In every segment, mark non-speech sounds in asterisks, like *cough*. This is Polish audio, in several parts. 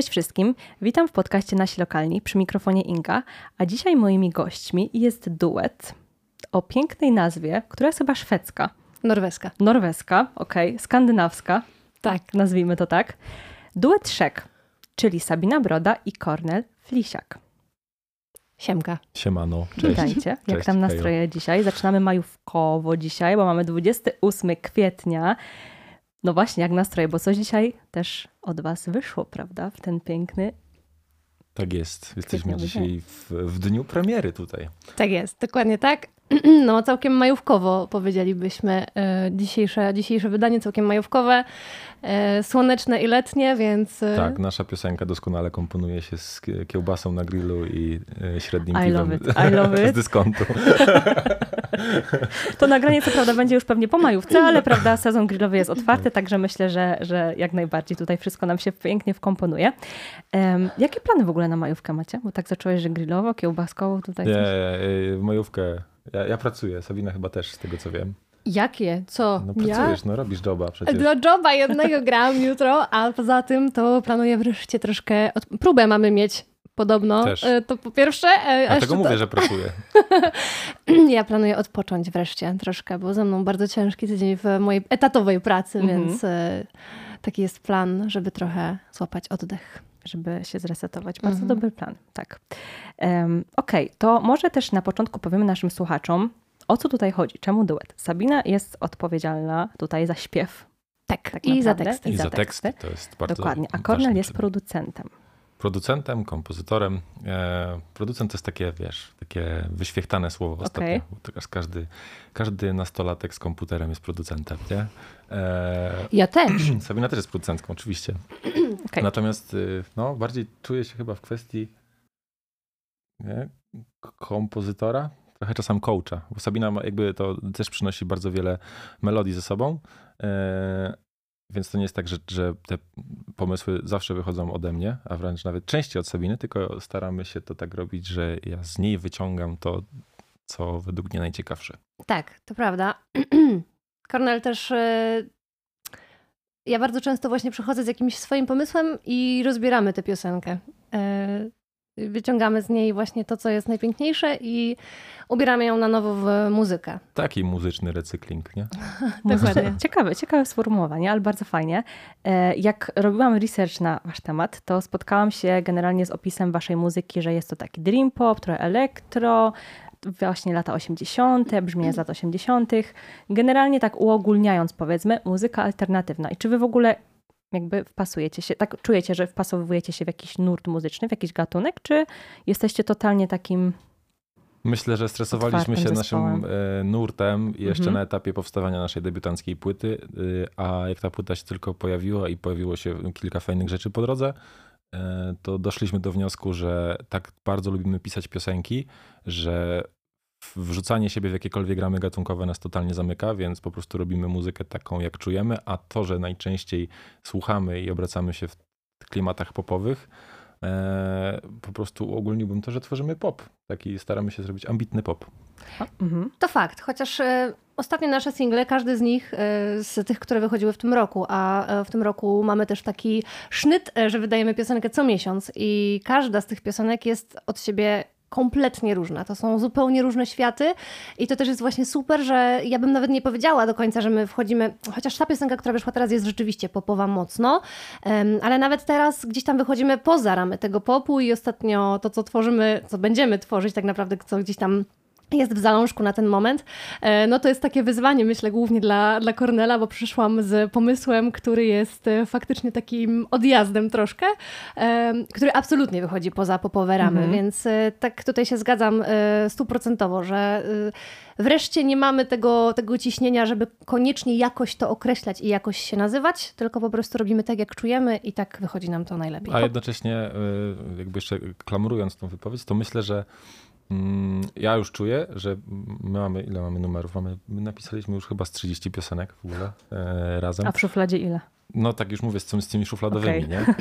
Cześć wszystkim, witam w podcaście Nasi Lokalni przy mikrofonie Inga, a dzisiaj moimi gośćmi jest duet o pięknej nazwie, która jest chyba szwedzka. Norweska. Norweska, okej, okay. skandynawska, tak, nazwijmy to tak. Duet Szek, czyli Sabina Broda i Kornel Flisiak. Siemka. Siemano, cześć. Witajcie. Jak cześć, tam nastroje hejo. dzisiaj? Zaczynamy majówkowo dzisiaj, bo mamy 28 kwietnia. No właśnie, jak nastroje, bo coś dzisiaj też od Was wyszło, prawda? W ten piękny. Tak jest. Jesteśmy dzisiaj w, w dniu premiery tutaj. Tak jest, dokładnie tak. *clears throat* No, całkiem majówkowo powiedzielibyśmy. E, dzisiejsze, dzisiejsze wydanie całkiem majówkowe, e, słoneczne i letnie, więc. E, tak, nasza piosenka doskonale komponuje się z kiełbasą na grillu i średnim I piwem love it. I love *laughs* it. z dyskontu. To nagranie co prawda będzie już pewnie po majówce, ale prawda, sezon grillowy jest otwarty, także myślę, że, że jak najbardziej tutaj wszystko nam się pięknie wkomponuje. Um, jakie plany w ogóle na majówkę macie? Bo tak zacząłeś, że grillowo, kiełbaskowo tutaj Nie, coś? majówkę ja, ja pracuję, Sabina chyba też, z tego co wiem. Jakie? Co? No pracujesz, ja? no robisz joba przecież. Dla joba jednego *laughs* gram jutro, a poza tym to planuję wreszcie troszkę... Od... Próbę mamy mieć podobno. Też. E, to po pierwsze... E, a tego to... mówię, że pracuję. *laughs* ja planuję odpocząć wreszcie troszkę, bo ze mną bardzo ciężki tydzień w mojej etatowej pracy, mhm. więc e, taki jest plan, żeby trochę złapać oddech żeby się zresetować. Bardzo mhm. dobry plan, tak. Um, Okej, okay, to może też na początku powiemy naszym słuchaczom, o co tutaj chodzi, czemu duet. Sabina jest odpowiedzialna tutaj za śpiew. Tak, tak i za teksty. I, za teksty, to jest bardzo Dokładnie, a Kornel jest producentem. Producentem, kompozytorem. E, producent to jest takie, wiesz, takie wyświechtane słowo okay. ostatnio. Teraz każdy, każdy nastolatek z komputerem jest producentem, nie? E, ja też. *clears throat* Sabina też jest producentką, oczywiście. Okay. Natomiast y, no, bardziej czuję się chyba w kwestii nie? kompozytora, trochę czasem coacha, bo Sabina jakby to też przynosi bardzo wiele melodii ze sobą, e, więc to nie jest tak, że, że te pomysły zawsze wychodzą ode mnie, a wręcz nawet częściej od Sabiny, tylko staramy się to tak robić, że ja z niej wyciągam to, co według mnie najciekawsze. Tak, to prawda. *clears throat* Kornel też e, ja bardzo często właśnie przychodzę z jakimś swoim pomysłem i rozbieramy tę piosenkę. E, wyciągamy z niej właśnie to, co jest najpiękniejsze i ubieramy ją na nowo w muzykę. Taki muzyczny recykling, nie? *laughs* Dokładnie. Ciekawe, ciekawe sformułowanie, ale bardzo fajnie. E, jak robiłam research na wasz temat, to spotkałam się generalnie z opisem waszej muzyki, że jest to taki dream pop, trochę elektro, właśnie lata 80., brzmienie z lat 80., generalnie tak uogólniając powiedzmy, muzyka alternatywna. I czy wy w ogóle jakby wpasujecie się, tak czujecie, że wpasowujecie się w jakiś nurt muzyczny, w jakiś gatunek, czy jesteście totalnie takim Myślę, że stresowaliśmy się naszym e, nurtem jeszcze mhm. na etapie powstawania naszej debiutanckiej płyty, e, a jak ta płyta się tylko pojawiła i pojawiło się kilka fajnych rzeczy po drodze, to doszliśmy do wniosku, że tak bardzo lubimy pisać piosenki, że wrzucanie siebie w jakiekolwiek ramy gatunkowe nas totalnie zamyka, więc po prostu robimy muzykę taką, jak czujemy, a to, że najczęściej słuchamy i obracamy się w klimatach popowych, e, po prostu uogólniłbym to, że tworzymy pop. Taki staramy się zrobić ambitny pop. Mhm. To fakt, chociaż e, ostatnie nasze single, każdy z nich e, z tych, które wychodziły w tym roku, a e, w tym roku mamy też taki sznyt, e, że wydajemy piosenkę co miesiąc i każda z tych piosenek jest od siebie kompletnie różna. To są zupełnie różne światy i to też jest właśnie super, że ja bym nawet nie powiedziała do końca, że my wchodzimy, chociaż ta piosenka, która wyszła teraz jest rzeczywiście popowa mocno, ale nawet teraz gdzieś tam wychodzimy poza ramy tego popu i ostatnio to, co tworzymy, co będziemy tworzyć tak naprawdę, co gdzieś tam jest w zalążku na ten moment, e, no to jest takie wyzwanie, myślę, głównie dla, dla Kornela, bo przyszłam z pomysłem, który jest e, faktycznie takim odjazdem troszkę, e, który absolutnie wychodzi poza popowe ramy, mhm. więc tak tutaj się zgadzam stuprocentowo, że wreszcie nie mamy tego, tego ciśnienia, żeby koniecznie jakoś to określać i jakoś się nazywać, tylko po prostu robimy tak, jak czujemy i tak wychodzi nam to najlepiej. A jednocześnie, jakby jeszcze klamurując tą wypowiedź, to myślę, że ja już czuję, że my mamy, ile mamy numerów? Mamy, my napisaliśmy już chyba z 30 piosenek w ogóle e, razem. A w szufladzie ile? No tak już mówię, z, z tymi szufladowymi, okay. nie?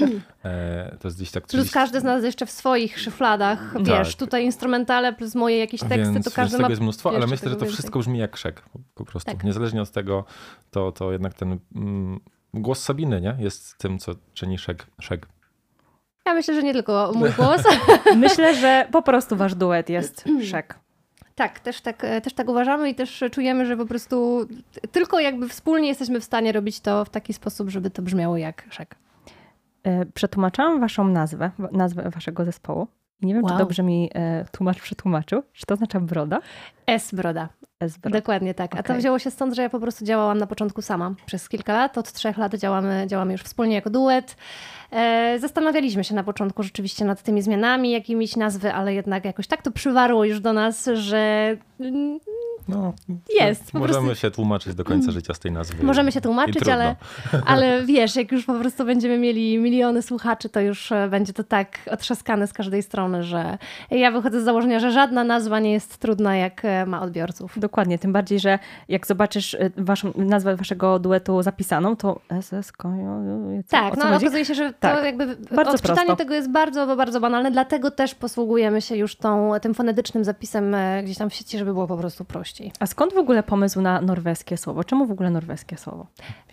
E, to jest gdzieś tak 30... Plus każdy z nas jeszcze w swoich szufladach, tak. wiesz, tutaj instrumentale plus moje jakieś teksty, więc, to każdy więc ma... jest mnóstwo, ale myślę, że to wszystko brzmi jak szek, po prostu. Tak. Niezależnie od tego, to, to jednak ten mm, głos Sabiny, nie? Jest tym, co czyni szek. szek. Ja myślę, że nie tylko mój głos. *laughs* myślę, że po prostu wasz duet jest *clears throat* szek. Tak, też tak, też tak uważamy i też czujemy, że po prostu tylko jakby wspólnie jesteśmy w stanie robić to w taki sposób, żeby to brzmiało jak szek. E, przetłumaczyłam waszą nazwę, nazwę waszego zespołu. Nie wiem, wow. czy dobrze mi e, tłumacz przetłumaczył. Czy to oznacza broda? S broda. S broda. Dokładnie tak. Okay. A to wzięło się stąd, że ja po prostu działałam na początku sama przez kilka lat. Od trzech lat działamy, działamy już wspólnie jako duet. E, zastanawialiśmy się na początku rzeczywiście nad tymi zmianami, jakimiś nazwy, ale jednak jakoś tak to przywarło już do nas, że no, jest. Możemy prostu... się tłumaczyć do końca życia z tej nazwy. Możemy się tłumaczyć, ale, ale wiesz, jak już po prostu będziemy mieli miliony słuchaczy, to już e, będzie to tak otrzaskane z każdej strony, że ja wychodzę z założenia, że żadna nazwa nie jest trudna, jak ma odbiorców. Dokładnie, tym bardziej, że jak zobaczysz waszą, nazwę waszego duetu zapisaną, to SS, Tak, no okazuje się, że tak. to jakby bardzo odczytanie prosto. tego jest bardzo, bardzo banalne, dlatego też posługujemy się już tą, tym fonetycznym zapisem e, gdzieś tam w sieci, żeby było po prostu prościej. A skąd w ogóle pomysł na norweskie słowo? Czemu w ogóle norweskie słowo?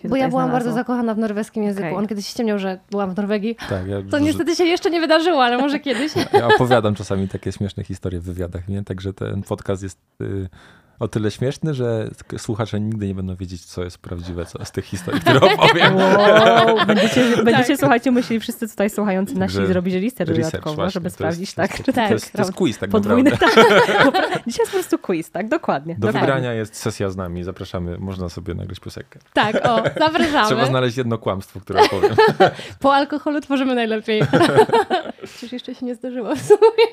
Bo ja byłam bardzo zakochana w norweskim języku. Okay. On kiedyś ściemniał, że byłam w Norwegii. Tak, ja to niestety się jeszcze nie wydarzyło, ale może *laughs* kiedyś. Ja opowiadam czasami takie śmieszne historie w wywiadach, nie? Także ten podcast jest... Y o tyle śmieszny, że słuchacze nigdy nie będą wiedzieć, co jest prawdziwe co z tych historii, które opowiem. Wow, będziecie, będziecie tak. słuchajcie, musieli wszyscy tutaj słuchający nasi że zrobić research dodatkowo, właśnie, żeby sprawdzić, jest, tak. To, jest, tak, to, jest, to jest quiz tak Podwójny, naprawdę. *laughs* Tak. *laughs* Dzisiaj jest po prostu quiz, tak, dokładnie. Do dokładnie. wybrania jest sesja z nami, zapraszamy, można sobie nagrać piosenkę. Tak, o, *laughs* zapraszamy. Trzeba znaleźć jedno kłamstwo, które opowiem. Po alkoholu tworzymy najlepiej. Przecież jeszcze się nie zdarzyło w sumie.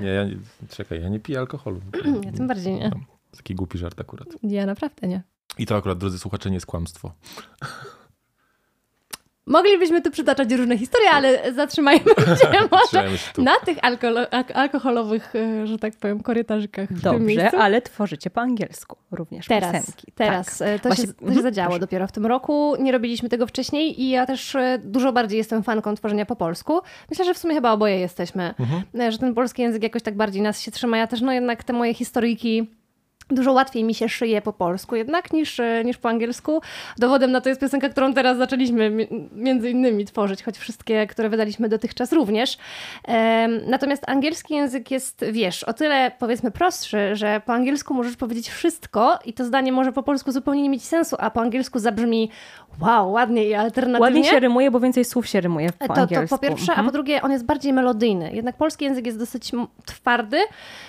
Nie, ja nie, czekaj, ja nie piję alkoholu. *clears throat* Ja tym bardziej nie. No. Taki głupi żart akurat. Ja naprawdę nie. I to akurat, drodzy słuchacze, nie jest kłamstwo. *laughs* Moglibyśmy tu przytaczać różne historie, ale zatrzymajmy się *laughs* może się na tych alkoholowych, e, że tak powiem, korytarzykach. Dobrze, ale tworzycie po angielsku również teraz, piosenki. Teraz. Tak. To, Właśnie, się, to się *laughs* zadziało proszę. dopiero w tym roku. Nie robiliśmy tego wcześniej i ja też e, dużo bardziej jestem fanką tworzenia po polsku. Myślę, że w sumie chyba oboje jesteśmy. Mhm. Że ten polski język jakoś tak bardziej nas się trzyma. Ja też no jednak te moje historyjki Dużo łatwiej mi się szyje po polsku jednak niż, e, niż po angielsku. Dowodem na to jest piosenka, którą teraz zaczęliśmy między innymi tworzyć, choć wszystkie, które wydaliśmy dotychczas również. Natomiast angielski język jest, wiesz, o tyle powiedzmy prostszy, że po angielsku możesz powiedzieć wszystko i to zdanie może po polsku zupełnie nie mieć sensu, a po angielsku zabrzmi wow, ładnie i alternatywnie. Ładnie się rymuje, bo więcej słów się rymuje po to, angielsku. To po pierwsze, mhm. a po drugie on jest bardziej melodyjny. Jednak polski język jest dosyć twardy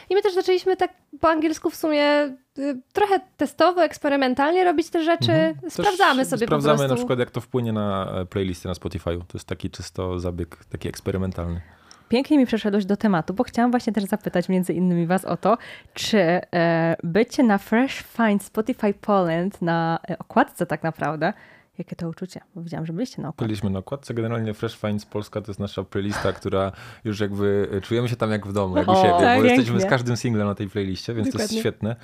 i my też zaczęliśmy tak po angielsku w sumie y, trochę testowo, eksperymentalnie robić te rzeczy. Mhm. Sprawdzamy sobie sprawdzamy po prostu. na przykład, jak to wpłynie na e, playlisty na Spotify. To jest taki czysto zabieg, taki eksperymentalny. Pięknie mi przeszedłeś do tematu, bo chciałam właśnie też zapytać między innymi was o to, czy e, bycie na Fresh Find Spotify Poland na e, okładce tak naprawdę Jakie to uczucie? Bo widziałam, że byliście na okładce. Byliśmy na okładce. Generalnie Fresh Finds Polska to jest nasza playlista, która już jakby e, czujemy się tam jak w domu, jak u siebie, tak, bo jesteśmy z każdym singlem na tej playliście, więc Dokładnie. to jest świetne,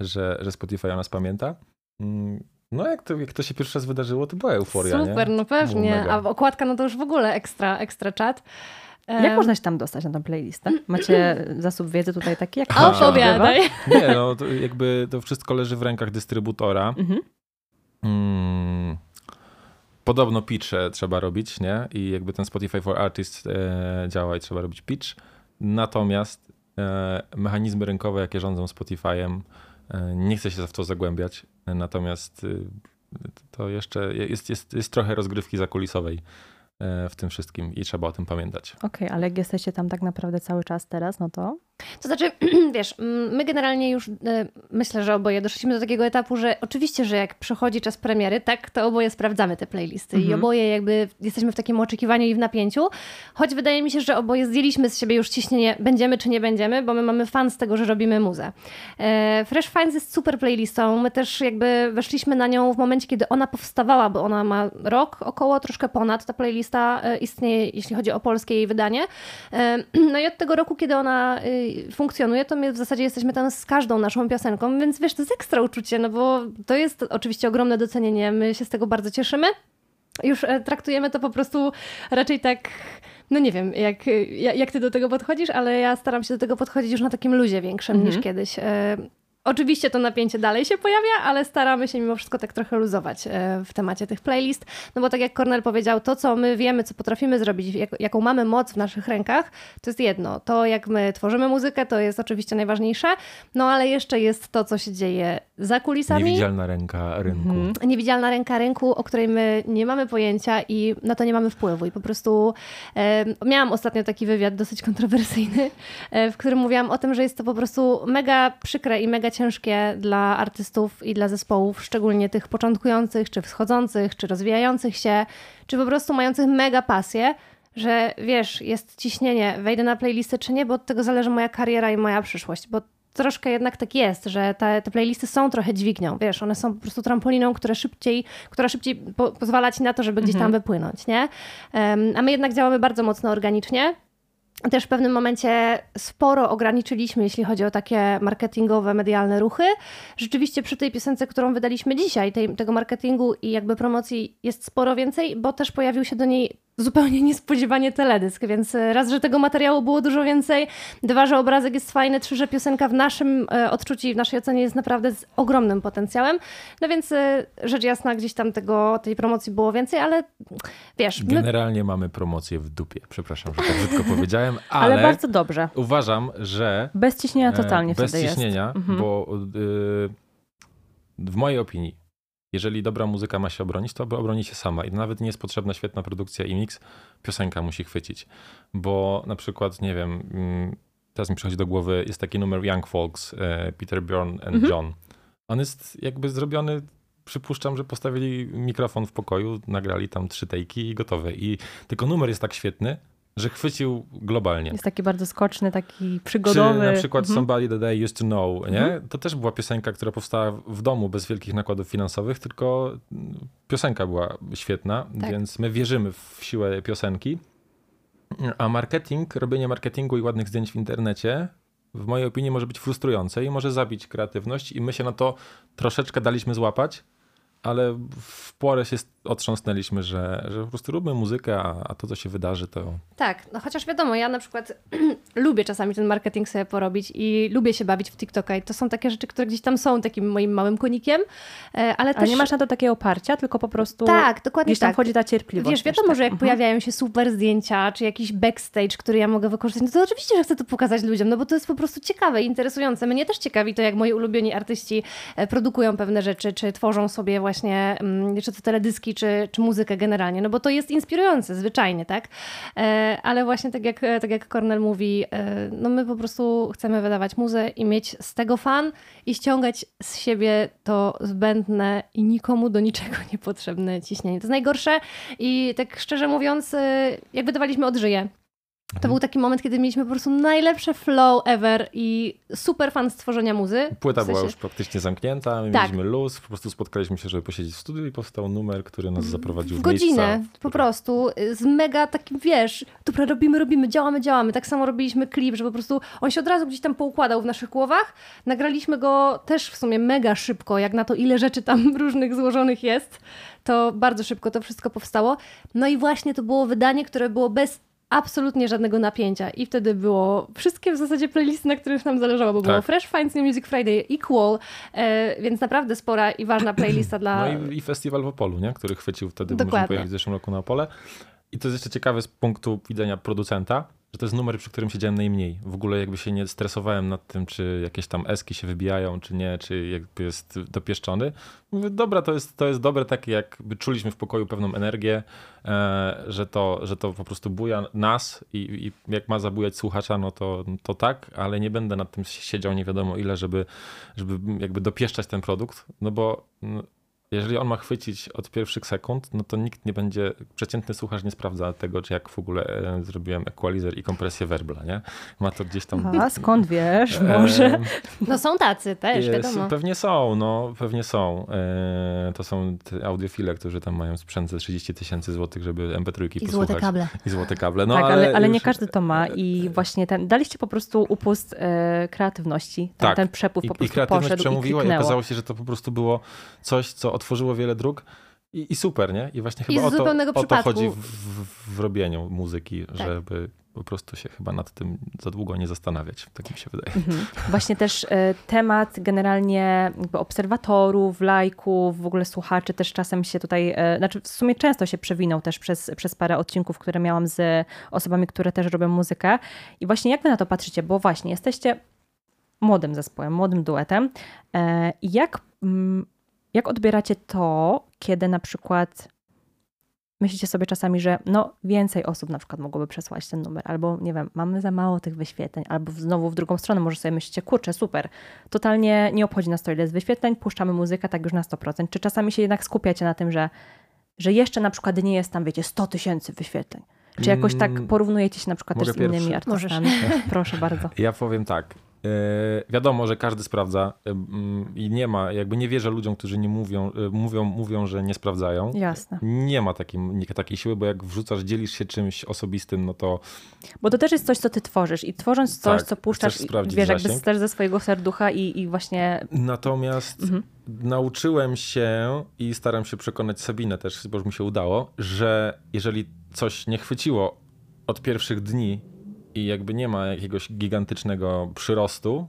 że, że Spotify o nas pamięta. Mm, no jak to, jak to się pierwszy raz wydarzyło, to była euforia, Super, nie? no pewnie. A okładka no to już w ogóle ekstra, ekstra czat. Jak można się tam dostać na tą playlistę? Macie zasób wiedzy tutaj taki? Jak *laughs* Opowiadaj. Nie, no to jakby to wszystko leży w rękach dystrybutora. Mhm. Mm podobno pitche trzeba robić, nie? I jakby ten Spotify for Artists e, działa i trzeba robić pitch. Natomiast e, mechanizmy rynkowe, jakie rządzą Spotify'em, e, nie chcę się w to zagłębiać. Natomiast y, to jeszcze jest, jest, jest trochę rozgrywki zakulisowej w tym wszystkim i trzeba o tym pamiętać. Okej, okay, ale jak jesteście tam tak naprawdę cały czas teraz, no to? To znaczy, *clears throat* wiesz, my generalnie już y, myślę, że oboje doszliśmy do takiego etapu, że oczywiście, że jak przychodzi czas premiery, tak, to oboje sprawdzamy te playlisty mhm. i oboje jakby jesteśmy w takim oczekiwaniu i w napięciu, choć wydaje mi się, że oboje zdjęliśmy z siebie już ciśnienie, będziemy czy nie będziemy, bo my mamy fan z tego, że robimy muzę. E, Fresh Finds jest super playlistą, my też jakby weszliśmy na nią w momencie, kiedy ona powstawała, bo ona ma rok około, troszkę ponad ta playlista lista e, istnieje, jeśli chodzi o polskie jej wydanie. E, *clears throat* no i od tego roku, kiedy ona e, funkcjonuje, to my w zasadzie jesteśmy tam z każdą naszą piosenką, więc wiesz, to jest ekstra uczucie, no bo to jest oczywiście ogromne docenienie, my się z tego bardzo cieszymy. Już traktujemy to po prostu raczej tak no nie wiem, jak, jak ty do tego podchodzisz, ale ja staram się do tego podchodzić już na takim luzie większym niż mhm. kiedyś. Oczywiście to napięcie dalej się pojawia, ale staramy się mimo wszystko tak trochę luzować e, w temacie tych playlist, no bo tak jak Kornel powiedział, to co my wiemy, co potrafimy zrobić, jak, jaką mamy moc w naszych rękach, to jest jedno. To jak my tworzymy muzykę, to jest oczywiście najważniejsze, no ale jeszcze jest to, co się dzieje za kulisami. Niewidzialna ręka rynku. Mhm. Niewidzialna ręka rynku, o której my nie mamy pojęcia i na to nie mamy wpływu. I po prostu e, miałam ostatnio taki wywiad dosyć kontrowersyjny, e, w którym mówiłam o tym, że jest to po prostu mega przykre i mega ciężkie dla artystów i dla zespołów, szczególnie tych początkujących, czy wschodzących, czy rozwijających się, czy po prostu mających mega pasję, że wiesz, jest ciśnienie, wejdę na playlistę czy nie, bo od tego zależy moja kariera i moja przyszłość, bo troszkę jednak tak jest, że te, te playlisty są trochę dźwignią, wiesz, one są po prostu trampoliną, która szybciej, która szybciej po, pozwala ci na to, żeby gdzieś tam mhm. wypłynąć, nie? Um, a my jednak działamy bardzo mocno organicznie, też w pewnym momencie sporo ograniczyliśmy, jeśli chodzi o takie marketingowe, medialne ruchy. Rzeczywiście przy tej piosence, którą wydaliśmy dzisiaj, tej, tego marketingu i jakby promocji jest sporo więcej, bo też pojawił się do niej zupełnie niespodziewanie teledysk, więc e, raz, że tego materiału było dużo więcej, dwa, że obrazek jest fajny, trzy, że piosenka w naszym e, odczuciu i w naszej ocenie jest naprawdę z ogromnym potencjałem. No więc e, rzecz jasna, gdzieś tam tego, tej promocji było więcej, ale wiesz... Generalnie my... mamy promocję w dupie. Przepraszam, że tak brzydko *laughs* powiedziałem, ale... ale bardzo dobrze. Uważam, że... Bez ciśnienia totalnie Bez ciśnienia, jest. Mhm. bo w mojej opinii jeżeli dobra muzyka ma się obronić, to obroni się sama. I nawet nie jest potrzebna świetna produkcja i mix, piosenka musi chwycić. Bo na przykład, nie wiem, mm, teraz mi przychodzi do głowy, jest taki numer Young Folks, e, Peter Bjorn and mhm. John. On jest jakby zrobiony przypuszczam, że postawili mikrofon w pokoju, nagrali tam trzy tejki i gotowe. I tylko numer jest tak świetny, że chwycił globalnie. Jest taki bardzo skoczny, taki przygodowy. Czy na przykład mhm. Somebody That I Used To Know, nie? Mhm. To też była piosenka, która powstała w domu bez wielkich nakładów finansowych, tylko piosenka była świetna, tak. więc my wierzymy w siłę piosenki. A marketing, robienie marketingu i ładnych zdjęć w internecie w mojej opinii może być frustrujące i może zabić kreatywność i my się na to troszeczkę daliśmy złapać, ale w porę się otrząsnęliśmy, że, że po prostu róbmy muzykę, a, a, to, co się wydarzy, to... Tak, no chociaż wiadomo, ja na przykład *clears throat* lubię czasami ten marketing sobie porobić i lubię się bawić w TikToka i to są takie rzeczy, które gdzieś tam są takim moim małym konikiem, e, ale też... nie masz na to takiego oparcia, tylko po prostu tak, dokładnie gdzieś tam tak. wchodzi ta cierpliwość. Wiesz, wiadomo, tak. że jak mhm. pojawiają się super zdjęcia, czy jakiś backstage, który ja mogę wykorzystać, no to oczywiście, że chcę to pokazać ludziom, no bo to jest po prostu ciekawe i interesujące. Mnie też ciekawi to, jak moi ulubieni artyści e, produkują pewne rzeczy, czy tworzą sobie właśnie, mm, czy to teledyski, czy, czy muzykę generalnie, no bo to jest inspirujące zwyczajnie, tak? E, ale właśnie tak jak, tak jak Cornel mówi, e, no my po prostu chcemy wydawać muzę i mieć z tego fan i ściągać z siebie to zbędne i nikomu do niczego *laughs* niepotrzebne ciśnienie. To jest najgorsze i tak szczerze mówiąc, e, jak wydawaliśmy Odżyje, to był taki moment, kiedy mieliśmy po prostu najlepsze flow ever i super fan stworzenia muzy. Płyta w sensie... była już praktycznie zamknięta, my tak. mieliśmy luz, po prostu spotkaliśmy się, żeby posiedzieć w studiu i powstał numer, który nas zaprowadził w, w godzinę. Miejsca, po prostu z mega takim, wiesz, dobra, robimy, robimy, działamy, działamy. Tak samo robiliśmy klip, że po prostu on się od razu gdzieś tam poukładał w naszych głowach. Nagraliśmy go też w sumie mega szybko, jak na to, ile rzeczy tam *laughs* różnych złożonych jest. To bardzo szybko to wszystko powstało. No i właśnie to było wydanie, które było bez absolutnie żadnego napięcia. I wtedy było wszystkie w zasadzie playlisty, na których nam zależało, bo tak. było Fresh Finds New Music Friday, Equal, e, więc naprawdę spora i ważna playlista dla... No i, i festiwal w Opolu, nie? który chwycił wtedy, Dokładnie. możemy pojechać w zeszłym roku na Opole. I to jest jeszcze ciekawe z punktu widzenia producenta, że to jest numer, przy którym siedziałem najmniej. W ogóle jakby się nie stresowałem nad tym, czy jakieś tam eski się wybijają, czy nie, czy jakby jest dopieszczony. Mówię, dobra, to jest, to jest dobre, takie jakby czuliśmy w pokoju pewną energię, e, że, to, że to po prostu buja nas i, i, jak ma zabujać słuchacza, no to, to tak, ale nie będę nad tym siedział nie wiadomo ile, żeby, żeby jakby dopieszczać ten produkt, no bo no, jeżeli on ma chwycić od pierwszych sekund, no to nikt nie będzie, przeciętny słuchacz nie sprawdza tego, czy jak w ogóle e, zrobiłem equalizer i kompresję werbla, nie? Ma to gdzieś tam... A skąd wiesz? Może? no są tacy też, jest, wiadomo. Pewnie są, no pewnie są. E, to są audiofile, którzy tam mają sprzęt za 30 tysięcy złotych, żeby MP3 I posłuchać. złote kable. I złote kable. No, tak, ale, ale, ale już... nie każdy to ma i właśnie ten, daliście po prostu upust e, kreatywności. Ten, tak. ten przepływ po prostu I kreatywność przemówiła i, i okazało się, że to po prostu było coś, co otworzyło wiele dróg. I, I, super, nie? I właśnie chyba I o, to, o to chodzi w, w, w robieniu muzyki, tak. żeby po prostu się chyba nad tym za długo nie zastanawiać, tak mi się wydaje. Mhm. Właśnie też y, temat generalnie obserwatorów, lajków, w ogóle słuchaczy też czasem się tutaj, y, znaczy w sumie często się przewinął też przez, przez parę odcinków, które miałam z osobami, które też robią muzykę. I właśnie jak wy na to patrzycie? Bo właśnie jesteście młodym zespołem, młodym duetem. Y, jak, mm, jak odbieracie to, kiedy na przykład myślicie sobie czasami, że no więcej osób na przykład mogłoby przesłać ten numer, albo nie wiem, mamy za mało tych wyświetleń, albo znowu w drugą stronę może sobie myślicie, kurczę, super, totalnie nie obchodzi nas to ile jest wyświetleń, puszczamy muzykę tak już na 100%. Czy czasami się jednak skupiacie na tym, że, że jeszcze na przykład nie jest tam, wiecie, 100 tysięcy wyświetleń? Czy jakoś tak mm, porównujecie się na przykład z innymi pierwszy? artystami? Proszę bardzo. Ja powiem tak. E, wiadomo, że każdy sprawdza e, i nie ma, jakby nie wierzę ludziom, którzy nie mówią, e, mówią, mówią, że nie sprawdzają. Jasne. Nie ma takiej, takiej siły, bo jak wrzucasz, dzielisz się czymś osobistym, no to... Bo to też jest coś, co ty tworzysz i tworząc coś, tak, co puszczasz, wiesz, jakby też ze swojego serducha i, i właśnie... Natomiast mhm. nauczyłem się i staram się przekonać Sabinę też, bo już mi się udało, że jeżeli coś nie chwyciło od pierwszych dni i jakby nie ma jakiegoś gigantycznego przyrostu,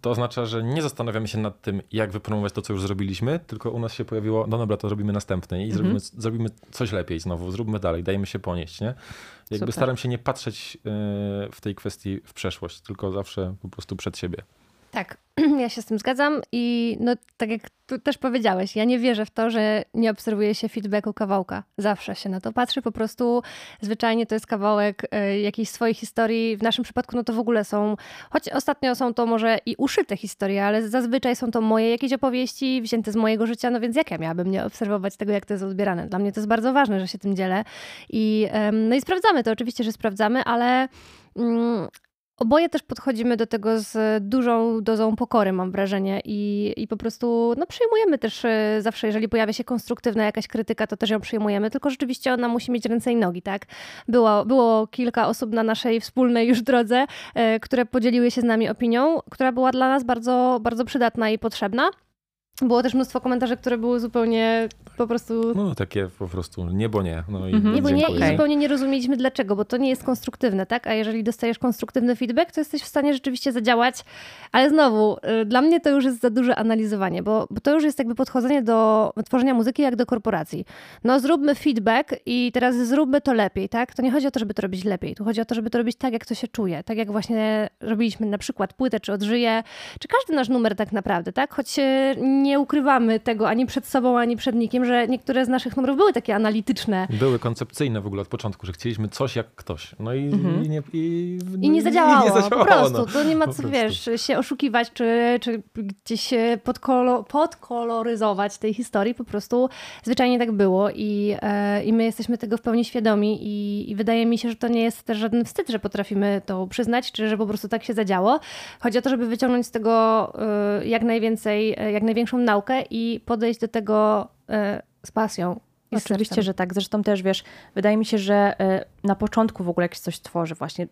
to oznacza, że nie zastanawiamy się nad tym, jak wypromować to, co już zrobiliśmy, tylko u nas się pojawiło, no dobra, to robimy następne i -hmm. zrobimy, zrobimy coś lepiej znowu, zróbmy dalej, dajmy się ponieść, nie? Jakby Super. staram się nie patrzeć y, w tej kwestii w przeszłość, tylko zawsze po prostu przed siebie. Tak, *clears throat* ja się z tym zgadzam i no tak jak tu też powiedziałeś, ja nie wierzę w to, że nie obserwuje się feedbacku kawałka. Zawsze się na to patrzy, po prostu zwyczajnie to jest kawałek y, jakiejś swojej historii. W naszym przypadku no to w ogóle są, choć ostatnio są to może i uszyte historie, ale zazwyczaj są to moje jakieś opowieści wzięte z mojego życia, no więc jak ja miałabym nie obserwować tego, jak to jest odbierane? Dla mnie to jest bardzo ważne, że się tym dzielę i, y, no i sprawdzamy to, oczywiście, że sprawdzamy, ale mm, Oboje też podchodzimy do tego z dużą dozą pokory, mam wrażenie, i, i po prostu no, przyjmujemy też e, zawsze, jeżeli pojawia się konstruktywna jakaś krytyka, to też ją przyjmujemy, tylko rzeczywiście ona musi mieć ręce i nogi, tak? Było, było kilka osób na naszej wspólnej już drodze, e, które podzieliły się z nami opinią, która była dla nas bardzo, bardzo przydatna i potrzebna. Było też mnóstwo komentarzy, które były zupełnie po prostu. No takie po prostu niebo nie. No i mhm. Niebo nie i zupełnie nie rozumieliśmy dlaczego, bo to nie jest konstruktywne, tak? A jeżeli dostajesz konstruktywny feedback, to jesteś w stanie rzeczywiście zadziałać. Ale znowu, y, dla mnie to już jest za duże analizowanie, bo, bo to już jest jakby podchodzenie do tworzenia muzyki jak do korporacji. No zróbmy feedback i teraz zróbmy to lepiej, tak? To nie chodzi o to, żeby to robić lepiej. Tu chodzi o to, żeby to robić tak, jak to się czuje. Tak jak właśnie robiliśmy na przykład płytę, czy odżyje, czy każdy nasz numer tak naprawdę, tak? Choć nie nie ukrywamy tego ani przed sobą, ani przed nikim, że niektóre z naszych numerów były takie analityczne. Były koncepcyjne w ogóle od początku, że chcieliśmy coś jak ktoś. No i, mhm. i, nie, i, I nie zadziałało. Nie zadziałało po prostu. No. To nie ma co, wiesz, się oszukiwać, czy, czy gdzieś podkolo, podkoloryzować tej historii. Po prostu zwyczajnie tak było i, e, i my jesteśmy tego w pełni świadomi i, i wydaje mi się, że to nie jest też żaden wstyd, że potrafimy to przyznać, czy że po prostu tak się zadziało. Chodzi o to, żeby wyciągnąć z tego e, jak najwięcej, e, jak największą naukę i podejść do tego e, z pasją. Oczywiście, że tak. Zresztą też wiesz, wydaje mi się, że e, na początku w ogóle jak coś tworzy, właśnie,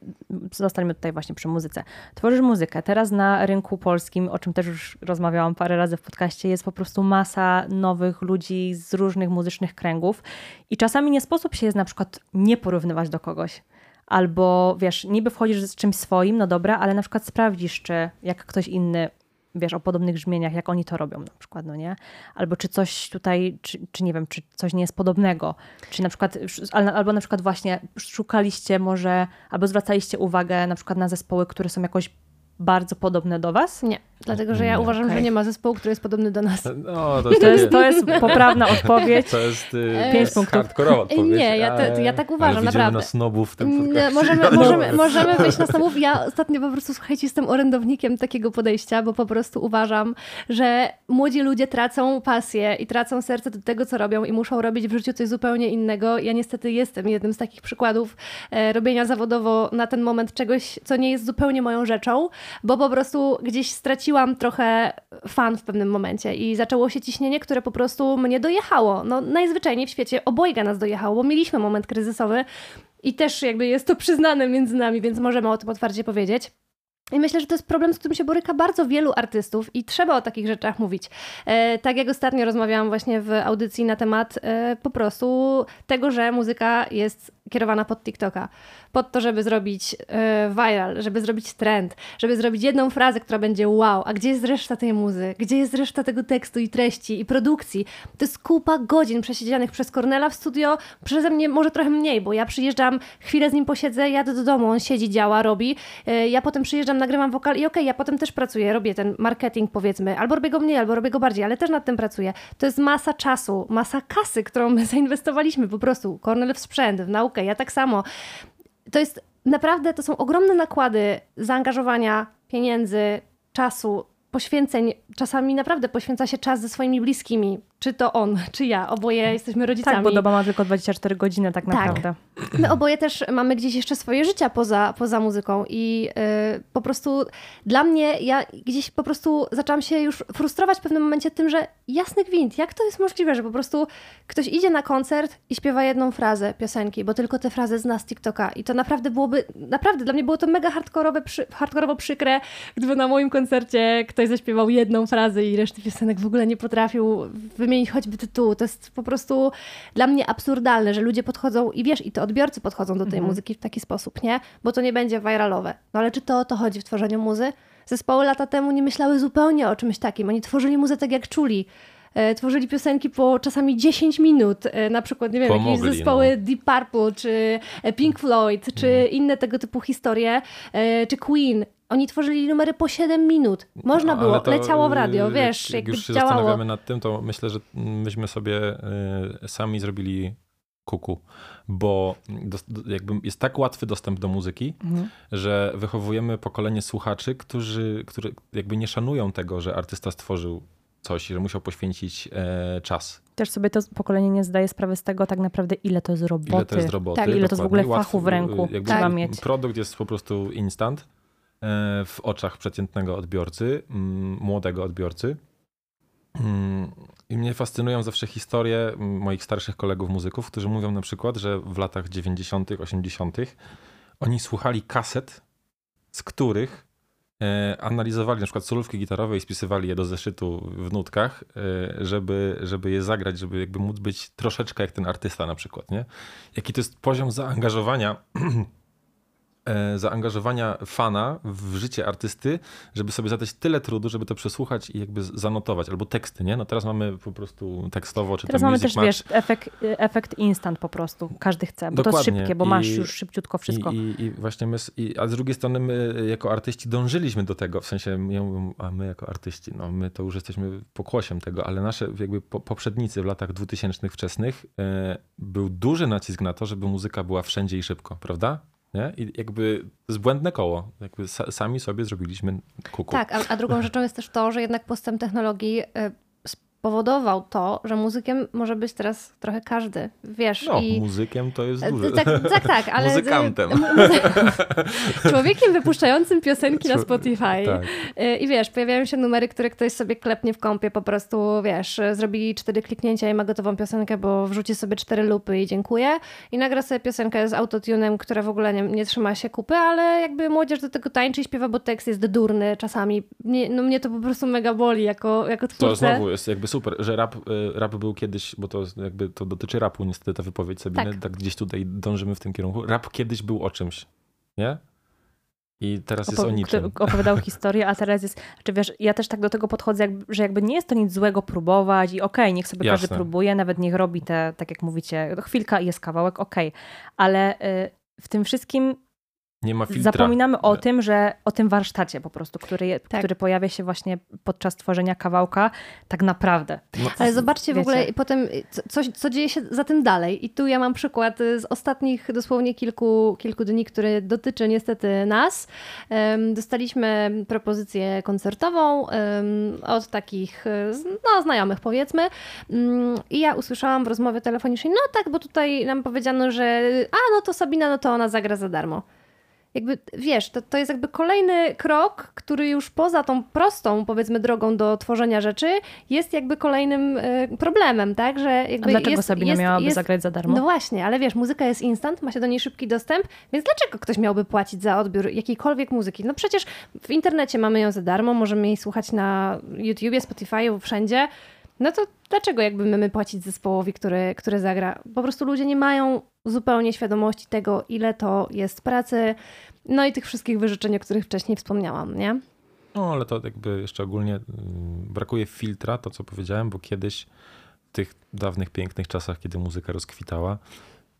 zostańmy tutaj właśnie przy muzyce. Tworzysz muzykę. Teraz na rynku polskim, o czym też już rozmawiałam parę razy w podcaście, jest po prostu masa nowych ludzi z różnych muzycznych kręgów i czasami nie sposób się jest na przykład nie porównywać do kogoś. Albo wiesz, niby wchodzisz z czymś swoim, no dobra, ale na przykład sprawdzisz, czy jak ktoś inny wiesz, o podobnych brzmieniach, jak oni to robią na przykład, no nie? Albo czy coś tutaj, czy, czy nie wiem, czy coś nie jest podobnego, czy na przykład, albo na przykład właśnie szukaliście może, albo zwracaliście uwagę na przykład na zespoły, które są jakoś bardzo podobne do was? Nie. Dlatego, że ja uważam, okay. że nie ma zespołu, który jest podobny do nas. No, to, jest to, jest, to jest poprawna odpowiedź. *laughs* To jest y, pięć punktów. odpowiedź. Nie, ja, te, ja tak uważam, naprawdę. na snobów w tym możemy, możemy, możemy wyjść na snobów. Ja ostatnio po prostu, słuchajcie, jestem orędownikiem takiego podejścia, bo po prostu uważam, że młodzi ludzie tracą pasję i tracą serce do tego, co robią i muszą robić w życiu coś zupełnie innego. Ja niestety jestem jednym z takich przykładów e, robienia zawodowo na ten moment czegoś, co nie jest zupełnie moją rzeczą, bo po prostu gdzieś straciłam straciłam trochę fan w pewnym momencie i zaczęło się ciśnienie, które po prostu mnie dojechało. No najzwyczajniej w świecie obojga nas dojechało, bo mieliśmy moment kryzysowy i też jakby jest to przyznane między nami, więc możemy o tym otwarcie powiedzieć. I myślę, że to jest problem, z którym się boryka bardzo wielu artystów i trzeba o takich rzeczach mówić. E, tak jak ostatnio rozmawiałam właśnie w audycji na temat e, po prostu tego, że muzyka jest kierowana pod TikToka. Pod to, żeby zrobić e, viral, żeby zrobić trend, żeby zrobić jedną frazę, która będzie wow, a gdzie jest reszta tej muzy? Gdzie jest reszta tego tekstu i treści i produkcji? To jest kupa godzin przesiedzianych przez Cornela w studio, przeze mnie może trochę mniej, bo ja przyjeżdżam, chwilę z nim posiedzę, jadę do domu, on siedzi, działa, robi. E, ja potem przyjeżdżam, nagrywam wokal i okej, okay, ja potem też pracuję, robię ten marketing powiedzmy, albo robię go mniej, albo robię go bardziej, ale też nad tym pracuję. To jest masa czasu, masa kasy, którą my *laughs* zainwestowaliśmy po prostu. Cornel w sprzęt, w naukę, ja tak samo. To jest naprawdę, to są ogromne nakłady zaangażowania, pieniędzy, czasu, poświęceń. Czasami naprawdę poświęca się czas ze swoimi bliskimi, czy to on, czy ja. Oboje jesteśmy rodzicami. Tak, bo doba ma tylko 24 godziny tak, tak. naprawdę. My oboje też mamy gdzieś jeszcze swoje życia poza, poza muzyką i yy, po prostu dla mnie, ja gdzieś po prostu zaczęłam się już frustrować w pewnym momencie tym, że jasny gwint, jak to jest możliwe, że po prostu ktoś idzie na koncert i śpiewa jedną frazę piosenki, bo tylko tę frazę zna z TikToka i to naprawdę byłoby, naprawdę dla mnie było to mega hardkorowe, przy, hardkorowo przykre, gdyby na moim koncercie ktoś zaśpiewał jedną frazę i reszty piosenek w ogóle nie potrafił wymienić choćby tytułu. To jest po prostu dla mnie absurdalne, że ludzie podchodzą i wiesz, i to odbiorcy podchodzą do tej mhm. muzyki w taki sposób, nie? Bo to nie będzie viralowe. No ale czy to o to chodzi w tworzeniu muzy? Zespoły lata temu nie myślały zupełnie o czymś takim. Oni tworzyli muzę tak jak czuli e, tworzyli piosenki po czasami 10 minut, e, na przykład, nie wiem, Pomogli, jakieś zespoły no. Deep Purple, czy e, Pink Floyd, czy mhm. inne tego typu historie, czy Queen. Oni tworzyli numery po 7 minut. Można no, było, to, leciało w radio, wiesz, jak już się działało. zastanawiamy nad tym, to myślę, że myśmy sobie y, sami zrobili kuku, bo do, jakby jest tak łatwy dostęp do muzyki, mhm. że wychowujemy pokolenie słuchaczy, którzy, którzy jakby nie szanują tego, że artysta stworzył coś, że musiał poświęcić e, czas. Też sobie to pokolenie nie zdaje sprawy z tego tak naprawdę, ile to jest roboty. Ile to jest roboty. Tak, ile to jest w ogóle fachu w ręku jakby trzeba mieć. Produkt jest po prostu instant w oczach przeciętnego odbiorcy, mm, młodego odbiorcy. Mm, I mnie fascynują zawsze historie moich starszych kolegów muzyków, którzy mówią na przykład, że w latach 90., 80. oni słuchali kaset, z których e, analizowali na przykład solówki gitarowe i spisywali je do zeszytu w nutkach, e, żeby, żeby je zagrać, żeby jakby móc być troszeczkę jak ten artysta na przykład, nie? Jaki to jest poziom zaangażowania E, *clears throat* zaangażowania fana w życie artysty, żeby sobie zadać tyle trudu, żeby to przesłuchać i jakby zanotować, albo teksty, nie? No teraz mamy po prostu tekstowo, czy Teraz mamy też, match. wiesz, efekt, efekt instant po prostu. Każdy chce, bo Dokładnie. to jest szybkie, bo I, masz już szybciutko wszystko. I, i, i właśnie my, a z drugiej strony my jako artyści dążyliśmy do tego, w sensie, a my jako artyści, no my to już jesteśmy pokłosiem tego, ale nasze jakby poprzednicy w latach 2000 wczesnych e, był duży nacisk na to, żeby muzyka była wszędzie i szybko, prawda? Nie? I jakby z błędne koło. Jakby sami sobie zrobiliśmy kuku. Tak, a, a drugą rzeczą jest też to, że jednak postęp technologii y, spowodował to, że muzykiem może być teraz trochę każdy, wiesz. No, i... muzykiem to jest duże. Tak, tak, tak *laughs* ale... Muzykantem. *laughs* Człowiekiem wypuszczającym piosenki na Spotify. Tak. Y, I wiesz, pojawiają się numery, które ktoś sobie klepnie w kąpie, po prostu, wiesz, zrobi cztery kliknięcia i ma gotową piosenkę, bo wrzuci sobie cztery lupy i dziękuję. I nagra sobie piosenkę z autotunem, która w ogóle nie, nie trzyma się kupy, ale jakby młodzież do tego tańczy i śpiewa, bo tekst jest durny czasami. Mnie, no mnie to po prostu mega boli jako, jako twórcę. To znowu jest jakby super, że rap, y, rap był kiedyś, bo to jakby to dotyczy rapu niestety ta wypowiedź Sabiny, tak. tak gdzieś tutaj dążymy w tym kierunku. Rap kiedyś był o czymś, nie? I teraz jest o niczym. Opowiadał *laughs* historię, a teraz jest. Znaczy wiesz, ja też tak do tego podchodzę, że jakby nie jest to nic złego próbować i okej, okay, niech sobie Jasne. każdy próbuje, nawet niech robi te, tak jak mówicie, chwilka i jest kawałek, okej. Okay. Ale y, w tym wszystkim nie ma filtra. Zapominamy o tym, że o tym warsztacie po prostu, który, tak. który pojawia się właśnie podczas tworzenia kawałka, tak naprawdę. No. Ale zobaczcie Wiecie. w ogóle potem, co, co dzieje się za tym dalej. I tu ja mam przykład z ostatnich dosłownie kilku, kilku dni, który dotyczy niestety nas. Dostaliśmy propozycję koncertową od takich no, znajomych powiedzmy. Mm, I ja usłyszałam w rozmowie telefonicznej, no tak, bo tutaj nam powiedziano, że a no to Sabina, no to ona zagra za darmo jakby wiesz, to, to jest jakby kolejny krok, który już poza tą prostą, powiedzmy, drogą do tworzenia rzeczy, jest jakby kolejnym y, problemem, tak? Że jakby A dlaczego jest, Sabina jest, miałaby jest, zagrać za darmo? No właśnie, ale wiesz, muzyka jest instant, ma się do niej szybki dostęp, więc dlaczego ktoś miałby płacić za odbiór jakiejkolwiek muzyki? No przecież w internecie mamy ją za darmo, możemy jej słuchać na YouTubie, Spotify'u, wszędzie No to dlaczego jakby my płacić zespołowi, który, który zagra? Po prostu ludzie nie mają zupełnie świadomości tego, ile to jest pracy, no i tych wszystkich wyrzeczeń, o których wcześniej wspomniałam, nie? No, ale to jakby jeszcze ogólnie mm, brakuje filtra, to co powiedziałem, bo kiedyś w tych dawnych, pięknych czasach, kiedy muzyka rozkwitała,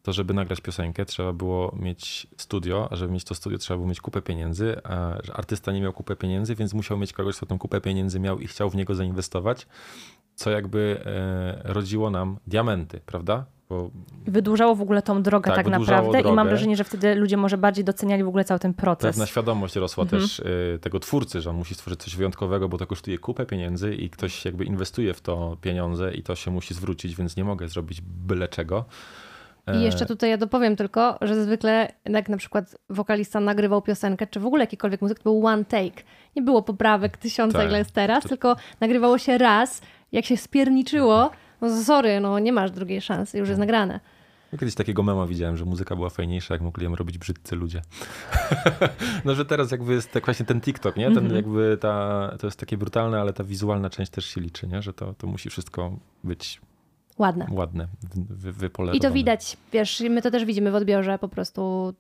to żeby nagrać piosenkę trzeba było mieć studio, a żeby mieć to studio trzeba było mieć kupę pieniędzy, a artysta nie miał kupę pieniędzy, więc musiał mieć kogoś, kto tę kupę pieniędzy miał i chciał w niego zainwestować, co jakby e, rodziło nam diamenty, prawda? Bo... Wydłużało w ogóle tą drogę tak, tak naprawdę drogę. i mam wrażenie, że wtedy ludzie może bardziej doceniali w ogóle cały ten proces. Pewna świadomość rosła mhm. też y, tego twórcy, że on musi stworzyć coś wyjątkowego, bo to kosztuje kupę pieniędzy i ktoś jakby inwestuje w to pieniądze i to się musi zwrócić, więc nie mogę zrobić byle czego. I jeszcze tutaj ja dopowiem tylko, że zwykle jak na przykład wokalista nagrywał piosenkę, czy w ogóle jakikolwiek muzyk, to był one take. Nie było poprawek tysiąca, tak. ile jest teraz, to... tylko nagrywało się raz, jak się spierniczyło, no sorry, no nie masz drugiej szansy, już jest no. nagrane. Ja kiedyś takiego mema widziałem, że muzyka była fajniejsza, jak mogli ją robić brzydcy ludzie. *laughs* no, że teraz jakby jest tak właśnie ten TikTok, nie? Ten mm -hmm. jakby ta, to jest takie brutalne, ale ta wizualna część też się liczy, nie? Że to, to musi wszystko być ładne. Ładne, wy, I to widać, wiesz, my to też widzimy w odbiorze po prostu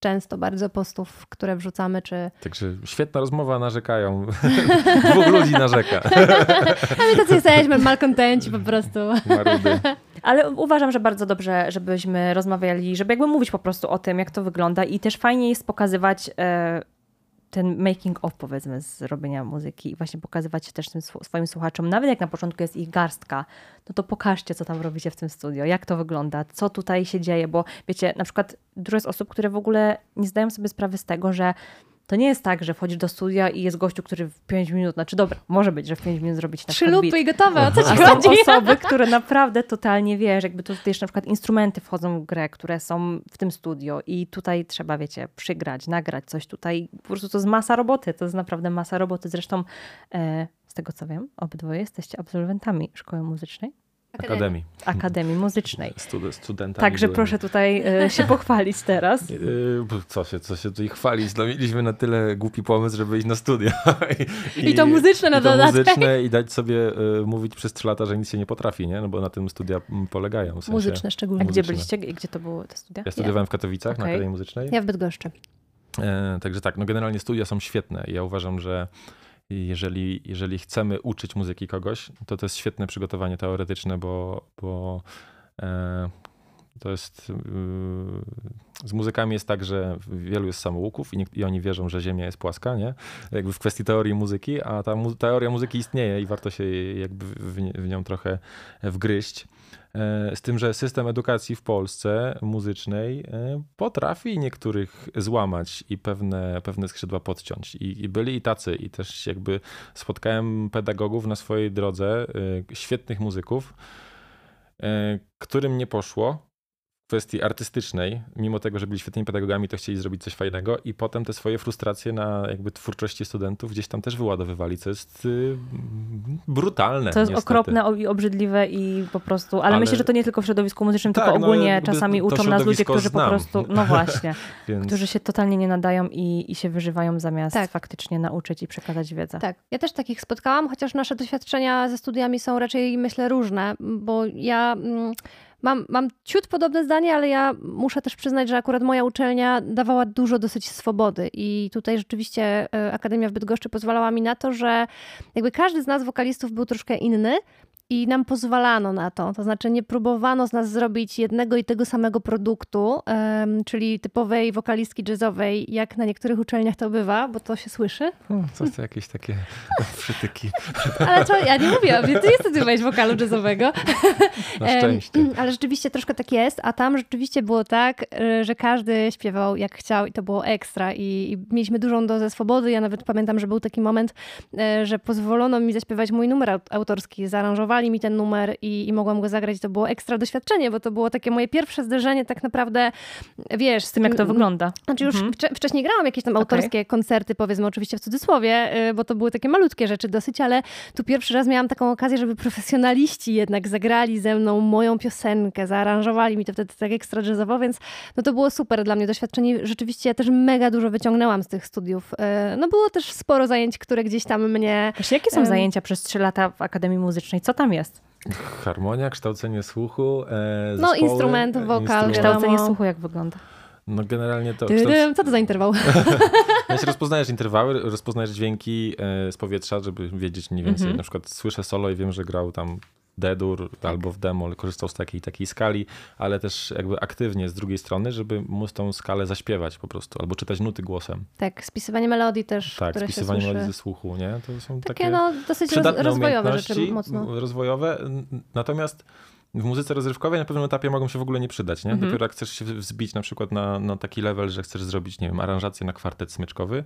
często bardzo postów, które wrzucamy, czy... Także świetna rozmowa, narzekają. *laughs* Dwóch ludzi narzeka. *laughs* A my tacy jesteśmy, malkontenci po prostu. Marudy. Ale uważam, że bardzo dobrze, żebyśmy rozmawiali, żeby jakby mówić po prostu o tym, jak to wygląda i też fajnie jest pokazywać... E, ten making of powiedzmy z robienia muzyki i właśnie pokazywać też tym swoim słuchaczom, nawet jak na początku jest ich garstka, no to pokażcie, co tam robicie w tym studio, jak to wygląda, co tutaj się dzieje, bo wiecie, na przykład dużo jest osób, które w ogóle nie zdają sobie sprawy z tego, że to nie jest tak, że wchodzisz do studia i jest gościu, który w 5 minut, znaczy dobra, może być, że w 5 minut zrobić na Trzy lupy i gotowe, o co ci A są osoby, które naprawdę totalnie, wiesz, jakby to też na przykład instrumenty wchodzą w grę, które są w tym studio i tutaj trzeba, wiecie, przygrać, nagrać coś tutaj, po prostu to jest masa roboty, to jest naprawdę masa roboty. Zresztą e, z tego co wiem, obydwoje jesteście absolwentami szkoły muzycznej. Akademii. Akademii Muzycznej. Stud studentami. Także byłem. proszę tutaj e, się pochwalić teraz. *laughs* E, co się, co się tutaj chwalić? No, mieliśmy na tyle głupi pomysł, żeby iść na studia. I, *laughs* I to muzyczne na i to dodatek. muzyczne i dać sobie e, mówić przez trzy lata, że nic się nie potrafi, nie? No bo na tym studia polegają. W sensie muzyczne szczególnie. A gdzie byliście? Gdzie to były te studia? Ja studiowałem w Katowicach okay. na Akademii Muzycznej. Ja w Bydgoszczy. Także tak, no generalnie studia są świetne. Ja uważam, że jeżeli, jeżeli chcemy uczyć muzyki kogoś, to to jest świetne przygotowanie teoretyczne, bo, bo e, to jest. Y, z muzykami jest tak, że wielu jest samouków i, nie, i, oni wierzą, że Ziemia jest płaska, nie? Jakby w kwestii teorii muzyki, a ta mu, teoria muzyki istnieje i warto się jakby w, w nią trochę wgryźć. E, z tym, że system edukacji w Polsce muzycznej e, potrafi niektórych złamać i pewne, pewne skrzydła podciąć. I, I, byli i tacy, i też jakby spotkałem pedagogów na swojej drodze, e, świetnych muzyków, którym nie poszło, kwestii artystycznej, mimo tego, że byli świetnymi pedagogami, to chcieli zrobić coś fajnego i potem te swoje frustracje na jakby twórczości studentów gdzieś tam też wyładowywali, co jest y, brutalne. To jest niestety. okropne i obrzydliwe i po prostu, ale, ale, myślę, że to nie tylko w środowisku muzycznym, tak, tylko no, ogólnie no, czasami uczą nas ludzie, którzy znam. po prostu, no właśnie, *laughs* Więc... którzy się totalnie nie nadają i, i się wyżywają zamiast tak. faktycznie nauczyć i przekazać wiedzę. Tak, ja też takich spotkałam, chociaż nasze doświadczenia ze studiami są raczej myślę różne, bo ja... Mm, Mam, mam ciut podobne zdanie, ale ja muszę też przyznać, że akurat moja uczelnia dawała dużo dosyć swobody. I tutaj rzeczywiście e, Akademia w Bydgoszczy pozwalała mi na to, że jakby każdy z nas wokalistów był troszkę inny, i nam pozwalano na to. To znaczy, nie próbowano z nas zrobić jednego i tego samego produktu, czyli typowej wokalistki jazzowej, jak na niektórych uczelniach to bywa, bo to się słyszy. co to jakieś takie *laughs* przytyki. Ale co, ja nie mówię, ty nie studiowałeś wokalu jazzowego. Na *laughs* szczęście. ale rzeczywiście troszkę tak jest, a tam rzeczywiście było tak, e, że każdy śpiewał jak chciał i to było ekstra i, i mieliśmy dużą dozę swobody. Ja nawet pamiętam, że był taki moment, e, że pozwolono mi zaśpiewać mój numer autorski, zaaranżowany zaproponowali mi ten numer i, i mogłam go zagrać. To było ekstra doświadczenie, bo to było takie moje pierwsze zderzenie tak naprawdę, wiesz... Z tym, jak to wygląda. Znaczy już mhm. wcześniej grałam jakieś tam autorskie okay. koncerty, powiedzmy oczywiście w cudzysłowie, y, bo to były takie malutkie rzeczy dosyć, ale tu pierwszy raz miałam taką okazję, żeby profesjonaliści jednak zagrali ze mną moją piosenkę, zaaranżowali mi to wtedy tak ekstra jazzowo, więc no to było super dla mnie doświadczenie. Rzeczywiście ja też mega dużo wyciągnęłam z tych studiów. Y, no było też sporo zajęć, które gdzieś tam mnie... Właśnie jakie są zajęcia przez trzy lata w Akademii Muzycznej? Co tam tam jest? Harmonia, kształcenie słuchu. E, no, instrument, wokal. Instrument. Kształcenie słuchu jak wygląda? No generalnie to... Kształc... Co to za interwał? *laughs* Jeśli *laughs* rozpoznajesz interwały, rozpoznajesz dźwięki e, z powietrza, żeby wiedzieć mniej więcej. Mm -hmm. Na przykład słyszę solo i wiem, że grał tam Tak. albo w demo korzystał z takiej takiej skali, ale też jakby aktywnie z drugiej strony, żeby móc tą skalę zaśpiewać po prostu, albo czytać nuty głosem. Tak, spisywanie melodii też, Tak, które spisywanie melodii ze słuchu, nie? To są takie, takie no, dosyć rozwojowe rzeczy mocno. Rozwojowe, natomiast w muzyce rozrywkowej na pewnym etapie mogą się w ogóle nie przydać, nie? Mhm. Dopiero jak chcesz się wzbić na przykład na, na taki level, że chcesz zrobić, nie wiem, aranżację na kwartet smyczkowy,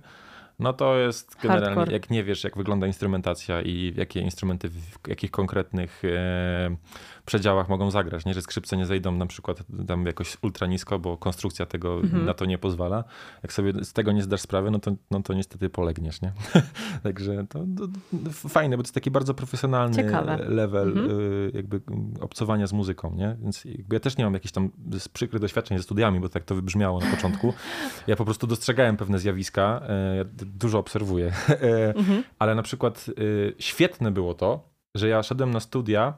no to jest generalnie, Hardcore. jak nie wiesz, jak wygląda instrumentacja i jakie instrumenty w jakich konkretnych e, przedziałach mogą zagrać, nie? że skrzypce nie zejdą na przykład tam jakoś ultra nisko, bo konstrukcja tego mhm. na to nie pozwala. Jak sobie z tego nie zdasz sprawy, no to, no to niestety polegniesz, nie? *laughs* Także to, to, to, fajne, bo to jest taki bardzo profesjonalny Ciekawe. level mhm. y, jakby obcowania z muzyką, nie? Więc ja też nie mam jakichś tam przykrych doświadczeń ze studiami, bo tak to wybrzmiało na początku. *laughs* Ja po prostu dostrzegałem pewne zjawiska, ja dużo obserwuję, e, *laughs* mhm. ale na przykład y, świetne było to, że ja szedłem na studia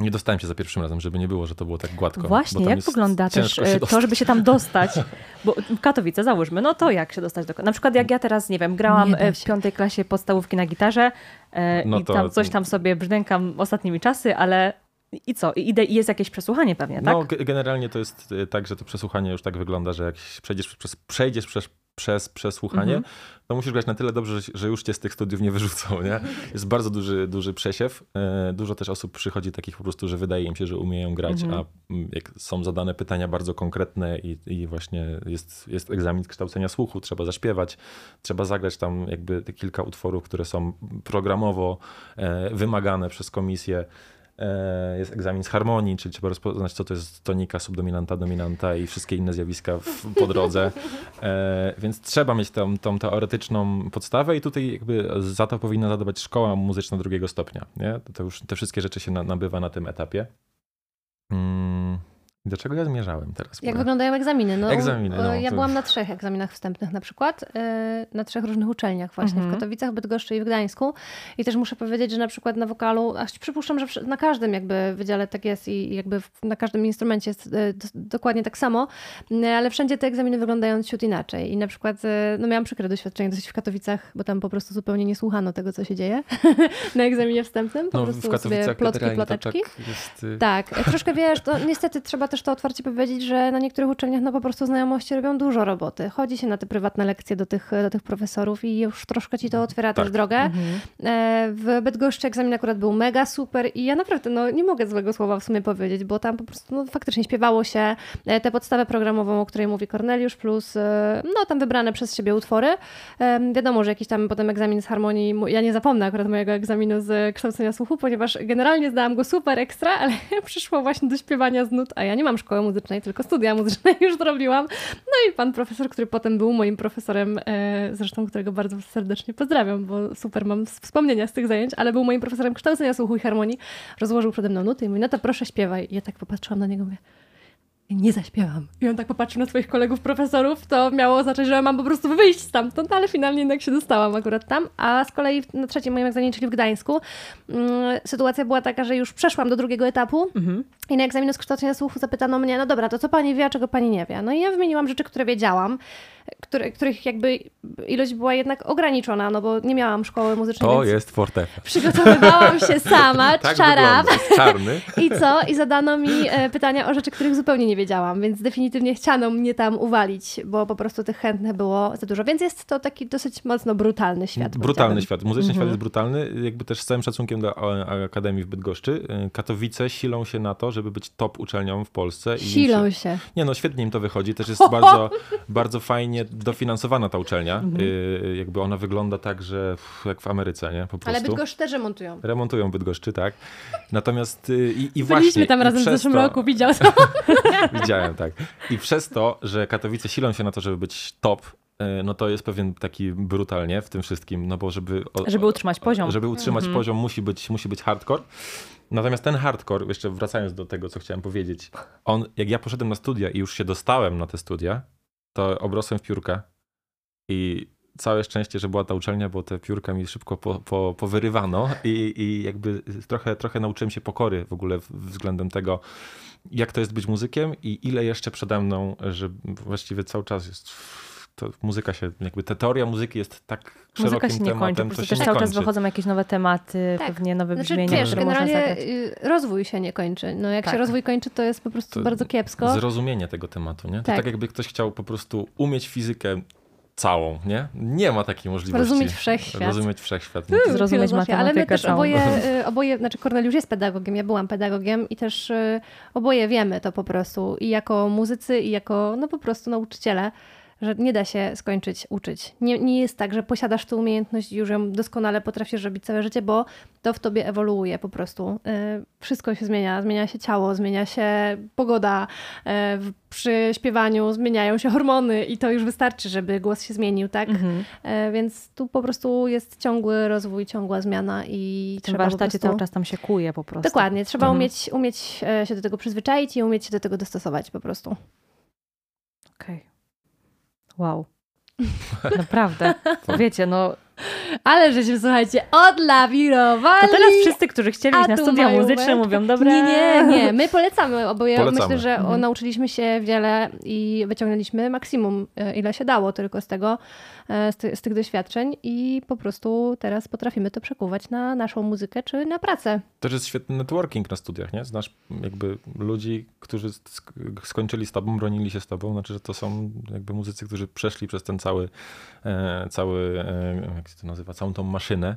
nie dostałem się za pierwszym razem, żeby nie było, że to było tak gładko. Właśnie, jak wygląda też e, to, żeby się tam dostać? *laughs* Bo Katowice, załóżmy, no to jak się dostać do... Na przykład jak ja teraz, nie wiem, grałam nie e, w piątej klasie podstawówki na gitarze e, no i to... tam coś tam sobie brzdękam ostatnimi czasy, ale i co? I idę i jest jakieś przesłuchanie pewnie, tak? No, generalnie to jest tak, że to przesłuchanie już tak wygląda, że jak przejdziesz przez, przejdziesz przez przez przesłuchanie, mm -hmm. to musisz grać na tyle dobrze, że, że, już cię z tych studiów nie wyrzucą, nie? Jest bardzo duży, duży przesiew. E, dużo też osób przychodzi takich po prostu, że wydaje im się, że umieją grać, mm -hmm. a jak są zadane pytania bardzo konkretne i, i właśnie jest, jest egzamin kształcenia słuchu, trzeba zaśpiewać, trzeba zagrać tam jakby kilka utworów, które są programowo e, wymagane przez komisję, jest egzamin z harmonii, czyli trzeba rozpoznać, co to jest tonika, subdominanta, dominanta i wszystkie inne zjawiska w, po drodze. E, więc trzeba mieć tą, tą teoretyczną podstawę i tutaj jakby za to powinna zadawać szkoła muzyczna drugiego stopnia. Nie? To już te wszystkie rzeczy się nabywa na tym etapie. Mm. Do czego ja zmierzałem teraz? Jak wyglądają egzaminy? No, egzaminy no, ja to... byłam na trzech egzaminach wstępnych na przykład, e, na trzech różnych uczelniach właśnie, mhm. w Katowicach, Bydgoszczy i w Gdańsku. I też muszę powiedzieć, że na przykład na wokalu, a przypuszczam, że na każdym jakby wydziale tak jest i jakby na każdym instrumencie jest e, dokładnie tak samo, e, ale wszędzie te egzaminy wyglądają ciut inaczej. I na przykład, no miałam przykre doświadczenie dosyć w Katowicach, bo tam po prostu zupełnie nie słuchano tego, co się dzieje *laughs* na egzaminie wstępnym. Po no, prostu w Katowicach sobie plotki, ploteczki. Tak, jest... Y- tak, troszkę wiesz, to niestety trzeba też to otwarcie powiedzieć, że na niektórych uczelniach no po prostu znajomości robią dużo roboty. Chodzi się na te prywatne lekcje do tych, do tych profesorów i już troszkę ci to otwiera tak. też drogę. Mhm. E, w Bydgoszczy egzamin akurat był mega super i ja naprawdę no, nie mogę złego słowa w sumie powiedzieć, bo tam po prostu no, faktycznie śpiewało się e, tę podstawę programową, o której mówi Corneliusz, plus e, no tam wybrane przez siebie utwory. Wiadomo, że jakiś tam potem egzamin z harmonii, ja nie zapomnę akurat mojego egzaminu z kształcenia słuchu, ponieważ generalnie zdałam go super ekstra, ale *laughs* przyszło właśnie do śpiewania z nut, a ja nie mam szkoły muzycznej, tylko studia muzyczne *laughs* już zrobiłam. No i pan profesor, który potem był moim profesorem, e, zresztą którego bardzo serdecznie pozdrawiam, bo super mam wspomnienia z tych zajęć, ale był moim profesorem kształcenia słuchu i harmonii, rozłożył przede mną nuty i mówi, no to proszę śpiewaj. I ja tak popatrzyłam na niego mówię, nie zaśpiewam. I on tak popatrzył na swoich kolegów profesorów, to miało oznaczać, że mam po prostu wyjść stamtąd, ale finalnie jednak się dostałam akurat tam. A z kolei na trzecim moim egzaminie, czyli w Gdańsku, mm, sytuacja była taka, że już przeszłam do drugiego etapu mhm. I na egzaminie z kształcenia słuchu zapytano mnie, no dobra, to co pani wie, a czego pani nie wie? No i ja wymieniłam rzeczy, które wiedziałam które, których jakby ilość była jednak ograniczona, no bo nie miałam szkoły muzycznej. To jest fortepian. Przygotowywałam się *laughs* sama, tak czarap. czarny. I co? I zadano mi e, pytania o rzeczy, których zupełnie nie wiedziałam, więc definitywnie chciano mnie tam uwalić, bo po prostu tych chętnych było za dużo. Więc jest to taki dosyć mocno brutalny świat. Brutalny świat. Muzyczny mhm. świat jest brutalny. Jakby też z całym szacunkiem do Akademii w Bydgoszczy. E, Katowice silą się na to, żeby być top uczelnią w Polsce. silą się... się. Nie no, świetnie im to wychodzi. Też jest *laughs* bardzo, bardzo fajnie dofinansowana ta uczelnia. Mhm. Y, jakby ona wygląda tak, że jak w Ameryce, nie? Po prostu. Ale Bydgoszcz też remontują. Remontują Bydgoszczy, tak. Natomiast y, i, i właśnie... Byliśmy tam razem w zeszłym to... roku, widział to. *laughs* Widziałem, tak. I przez to, że Katowice silą się na to, żeby być top, y, no to jest pewien taki brutalnie w tym wszystkim, no bo żeby... Żeby utrzymać poziom. Żeby utrzymać mhm. poziom musi być, musi być hardcore. Natomiast ten hardcore, jeszcze wracając do tego, co chciałem powiedzieć, on, jak ja poszedłem na studia i już się dostałem na te studia, to obrosłem w piórkę i całe szczęście, że była ta uczelnia, bo te piórka mi szybko po, po, powyrywano i, i jakby trochę, trochę nauczyłem się pokory w ogóle względem tego, jak to jest być muzykiem i ile jeszcze przede mną, że właściwie cały czas jest to muzyka się, jakby ta teoria muzyki jest tak muzyka szerokim się nie tematem, kończy, się też cały czas wychodzą jakieś nowe tematy, tak. pewnie nowe znaczy, brzmienia, wiesz, generalnie y, rozwój się nie kończy. No jak tak. się rozwój kończy, to jest po prostu to bardzo kiepsko. Zrozumienie tego tematu, nie? To tak. tak jakby ktoś chciał po prostu umieć fizykę całą, nie? Nie ma takiej możliwości. Rozumieć wszechświat. Rozumieć wszechświat. Zrozumieć matematykę Ale my też oboje, *laughs* y, oboje, znaczy Korneliusz jest pedagogiem, ja byłam pedagogiem i też y, oboje wiemy to po prostu i jako muzycy i jako no po prostu nauczyciele, że nie da się skończyć uczyć. Nie, nie jest tak, że posiadasz tę umiejętność i już ją doskonale potrafisz robić całe życie, bo to w tobie ewoluuje po prostu. Y, wszystko się zmienia, zmienia się ciało, zmienia się pogoda, y, przy śpiewaniu zmieniają się hormony i to już wystarczy, żeby głos się zmienił, tak? Mhm. Y, więc tu po prostu jest ciągły rozwój, ciągła zmiana i w tym warsztacie prostu... cały czas tam się kuje po prostu. Dokładnie, trzeba mhm. umieć, umieć się do tego przyzwyczaić i umieć się do tego dostosować po prostu. Okej. Okay. Wow. *laughs* Naprawdę. Wiecie, no. Ale żeśmy, słuchajcie, odlawirowali. To teraz wszyscy, którzy chcieli iść na studia muzyczne, mówią, dobra. Nie, nie, nie. My *laughs* polecamy oboje. Polecamy. Myślę, że mhm. nauczyliśmy się wiele i wyciągnęliśmy maksimum, e, ile się dało tylko z tego. E, z, ty, z, tych doświadczeń i po prostu teraz potrafimy to przekuwać na naszą muzykę czy na pracę. To jest świetny networking na studiach, nie? Znasz jakby ludzi, którzy skończyli z tobą, bronili się z tobą, znaczy, że to są jakby muzycy, którzy przeszli przez ten cały, e, cały jak się to nazywa, całą tą maszynę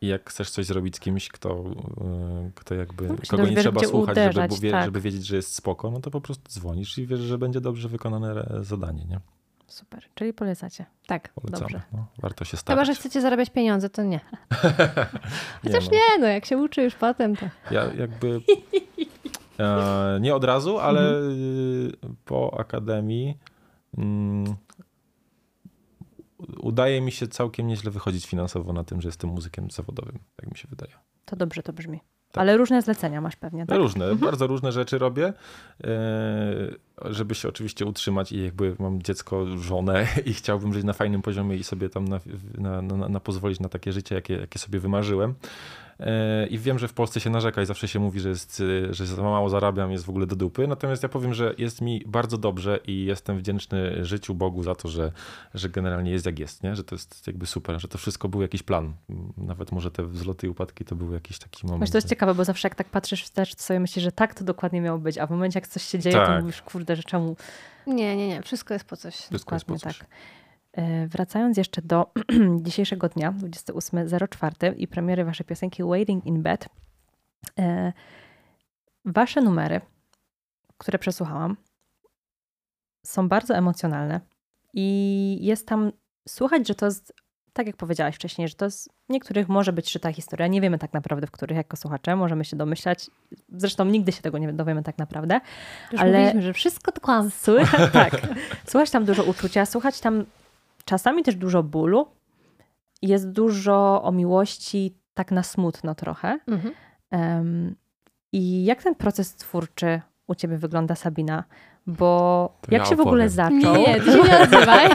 i jak chcesz coś zrobić z kimś, kto, kto jakby, no, kogo nie trzeba słuchać, uderzać, żeby, tak. żeby wiedzieć, że jest spoko, no to po prostu dzwonisz i wiesz, że będzie dobrze wykonane zadanie, nie? Super, czyli polecacie. Tak, Polecamy. dobrze. No, warto się starać. Chyba, że chcecie zarabiać pieniądze, to nie. *laughs* Chociaż nie, no. nie, no jak się uczy już potem, to... Ja jakby... *laughs* E, nie od razu, ale mhm. po akademii mm, udaje mi się całkiem nieźle wychodzić finansowo na tym, że jestem muzykiem zawodowym, tak mi się wydaje. To dobrze to brzmi. Tak. Ale różne zlecenia masz pewnie, tak? Różne, mhm. bardzo różne rzeczy robię, e, żeby się oczywiście utrzymać i jakby mam dziecko, żonę *laughs* i chciałbym żyć na fajnym poziomie i sobie tam na, na, na, na pozwolić na takie życie, jakie, jakie sobie wymarzyłem. I wiem, że w Polsce się narzeka i zawsze się mówi, że, jest, że za mało zarabiam, jest w ogóle do dupy. Natomiast ja powiem, że jest mi bardzo dobrze i jestem wdzięczny życiu Bogu za to, że, że generalnie jest jak jest, nie? że to jest jakby super, że to wszystko był jakiś plan. Nawet może te wzloty i upadki to był jakiś taki moment. Właśnie to jest ciekawe, bo zawsze jak tak patrzysz wstecz, to sobie myślisz, że tak to dokładnie miało być, a w momencie jak coś się dzieje, tak. to mówisz, kurde, że czemu... Nie, nie, nie, wszystko jest po coś. Wszystko dokładnie jest po coś. tak. E, wracając jeszcze do *clears throat* dzisiejszego dnia, 28.04 i premiery waszej piosenki Waiting in Bed, e, wasze numery, które przesłuchałam, są bardzo emocjonalne i jest tam słuchać, że to jest, tak jak powiedziałaś wcześniej, że to jest, niektórych może być szyta historia, nie wiemy tak naprawdę, w których jako słuchacze, możemy się domyślać, zresztą nigdy się tego nie dowiemy tak naprawdę, Już ale... Mówiliśmy, że wszystko to kłamstwo. Słuchać, *laughs* tak, słuchać tam dużo uczucia, słuchać tam czasami też dużo bólu. Jest dużo o miłości, tak na smutno trochę. Mhm. Um, I jak ten proces twórczy u ciebie wygląda, Sabina? Bo to jak ja się w ogóle zaczął? Nie, ty się nie odzywaj.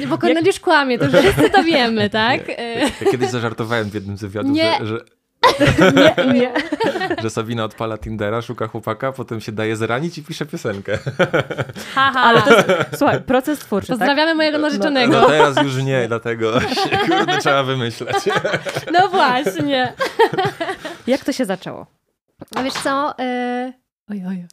nie, *laughs* bo Korneliusz jak... kłamie, to już wszyscy to wiemy, tak? Ja kiedyś zażartowałem w jednym z wywiadów, że, że nie, nie. *laughs* Że Sabina odpala Tindera, szuka chłopaka, potem się daje zranić i pisze piosenkę. *laughs* Haha. Ale to jest, słuchaj, proces twórczy, tak? Pozdrawiamy tak? mojego narzeczonego. No, no, teraz już nie, dlatego kurde, trzeba wymyśleć. *laughs* No właśnie. Jak to się zaczęło? A wiesz co? Yy... Oj, oj.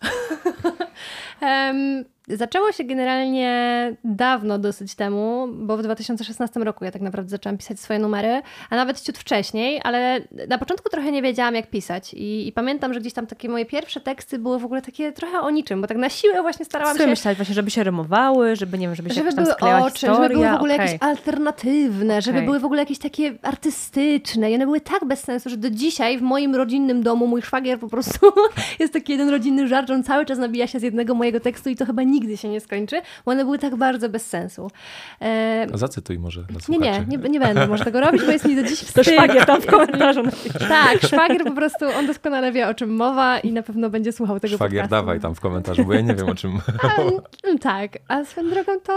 um, Zaczęło się generalnie dawno dosyć temu, bo w 2016 roku ja tak naprawdę zaczęłam pisać swoje numery, a nawet ciut wcześniej, ale na początku trochę nie wiedziałam jak pisać i, i pamiętam, że gdzieś tam takie moje pierwsze teksty były w ogóle takie trochę o niczym, bo tak na siłę właśnie starałam Co się... myśleć właśnie, żeby się rymowały, żeby nie wiem, żeby się żeby były oczy, historia. żeby były w ogóle okay. jakieś alternatywne, żeby okay. były w ogóle jakieś takie artystyczne i one były tak bez sensu, że do dzisiaj w moim rodzinnym domu mój szwagier po prostu *laughs* jest taki jeden rodzinny żart, on cały czas nabija się z jednego mojego tekstu i to chyba nie nigdy się nie skończy, bo one były tak bardzo bez sensu. E... Zacytuj może Nie, nie, nie, nie będę może tego robić, bo jest mi do dziś wstyd. To szwagier tam w komentarzu *laughs* Tak, szwagier po prostu, on doskonale wie o czym mowa i na pewno będzie słuchał tego Szwagier podcastu. dawaj tam w komentarzu, bo ja nie wiem o czym a, tak, a swoją drogą to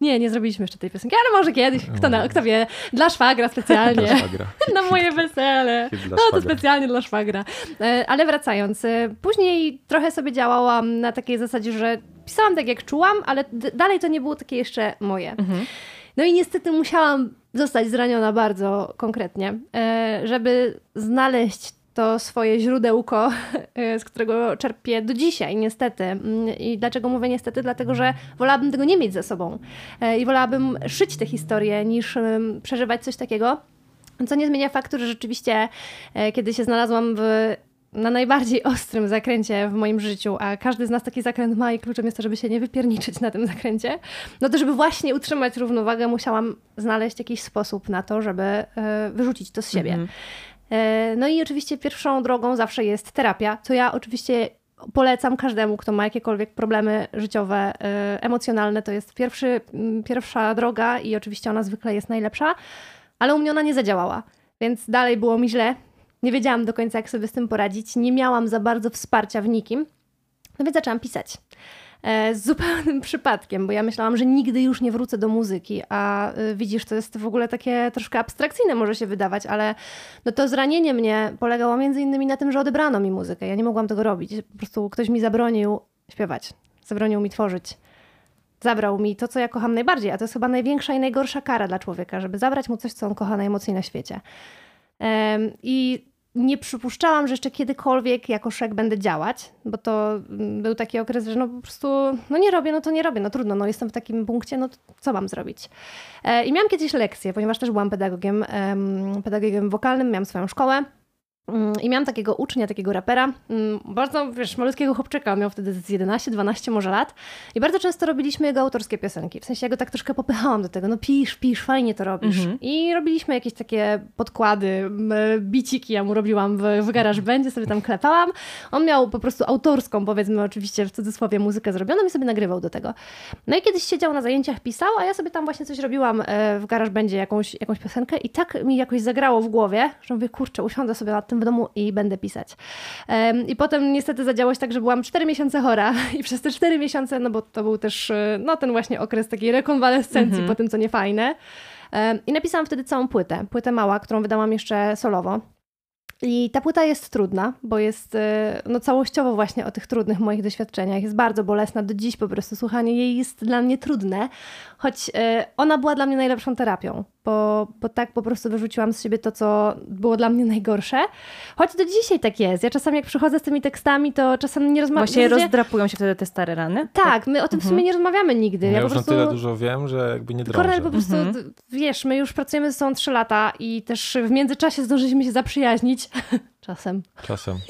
Nie, nie zrobiliśmy jeszcze tej piosenki, ale może kiedyś, kto, na, kto wie, dla szwagra specjalnie. *laughs* Dla szwagra. *laughs* na moje wesele. No to specjalnie dla szwagra. E, ale wracając, e, później trochę sobie działałam na takiej zasadzie, że pisałam tak jak czułam, ale dalej to nie było takie jeszcze moje. Mhm. No i niestety musiałam zostać zraniona bardzo konkretnie, e, żeby znaleźć to swoje źródełko, e, *laughs* z którego czerpię do dzisiaj, niestety. Mm, I dlaczego mówię niestety? Dlatego, że wolałabym tego nie mieć ze sobą e, i wolałabym szyć te historie, niż przeżywać coś takiego. Co nie zmienia faktu, że rzeczywiście, kiedy się znalazłam w na najbardziej ostrym zakręcie w moim życiu, a każdy z nas taki zakręt ma i kluczem jest to, żeby się nie wypierniczyć na tym zakręcie, no to żeby właśnie utrzymać równowagę, musiałam znaleźć jakiś sposób na to, żeby e, wyrzucić to z siebie. Mhm. E, no i oczywiście pierwszą drogą zawsze jest terapia, co ja oczywiście polecam każdemu, kto ma jakiekolwiek problemy życiowe, e, emocjonalne. To jest pierwszy, pierwsza droga i oczywiście ona zwykle jest najlepsza, ale u mnie ona nie zadziałała. Więc dalej było mi źle, nie wiedziałam do końca, jak sobie z tym poradzić. Nie miałam za bardzo wsparcia w nikim. No więc zaczęłam pisać. E, z zupełnym *laughs* przypadkiem, bo ja myślałam, że nigdy już nie wrócę do muzyki, a y, widzisz, to jest w ogóle takie troszkę abstrakcyjne może się wydawać, ale no to zranienie mnie polegało między innymi na tym, że odebrano mi muzykę. Ja nie mogłam tego robić. Po prostu ktoś mi zabronił śpiewać, zabronił mi tworzyć. Zabrał mi to, co ja kocham najbardziej, a to jest chyba największa i najgorsza kara dla człowieka, żeby zabrać mu coś, co on kocha najmocniej na świecie. I nie przypuszczałam, że jeszcze kiedykolwiek jako szek będę działać, bo to mm, był taki okres, że no po prostu no nie robię, no to nie robię, no trudno, no jestem w takim punkcie, no co mam zrobić. E, I miałam kiedyś lekcję, ponieważ też byłam pedagogiem, pedagogiem wokalnym, miałam swoją szkołę I miałam takiego ucznia, takiego rapera, mm, bardzo, wiesz, malutkiego chłopczyka, miał wtedy z 11, 12 może lat i bardzo często robiliśmy jego autorskie piosenki. W sensie ja go tak troszkę popychałam do tego, no pisz, pisz, fajnie to robisz. Mhm. I robiliśmy jakieś takie podkłady, biciki ja mu robiłam w, w garaż będzie, sobie tam klepałam. On miał po prostu autorską, powiedzmy oczywiście w cudzysłowie, muzykę zrobioną i sobie nagrywał do tego. No i kiedyś siedział na zajęciach, pisał, a ja sobie tam właśnie coś robiłam e, w garaż będzie, jakąś, jakąś piosenkę i tak mi jakoś zagrało w głowie, że mówię, kurczę, usiądę sobie nad tym w domu i będę pisać. I potem niestety zadziało się tak, że byłam 4 miesiące chora *laughs* i przez te 4 miesiące, no bo to był też e, no, ten właśnie okres takiej rekonwalescencji mhm. po tym, co niefajne. I napisałam wtedy całą płytę, płytę mała, którą wydałam jeszcze solowo. I ta płyta jest trudna, bo jest e, no, całościowo właśnie o tych trudnych moich doświadczeniach. Jest bardzo bolesna. Do dziś po prostu słuchanie jej jest dla mnie trudne, choć e, ona była dla mnie najlepszą terapią, bo, bo tak po prostu wyrzuciłam z siebie to, co było dla mnie najgorsze. Choć do dzisiaj tak jest. Ja czasami jak przychodzę z tymi tekstami, to czasem nie rozmawiam. Właśnie rozdrapują się wtedy te stare rany? Tak, my o tym w sumie mhm. nie rozmawiamy nigdy. Ja, ja już prostu... na tyle dużo wiem, że jakby nie drążę. Kornel po prostu, mhm. wiesz, my już pracujemy ze sobą trzy lata i też w międzyczasie zdążyliśmy się zaprzyjaźnić. *laughs* Czasem. Czasem. *laughs*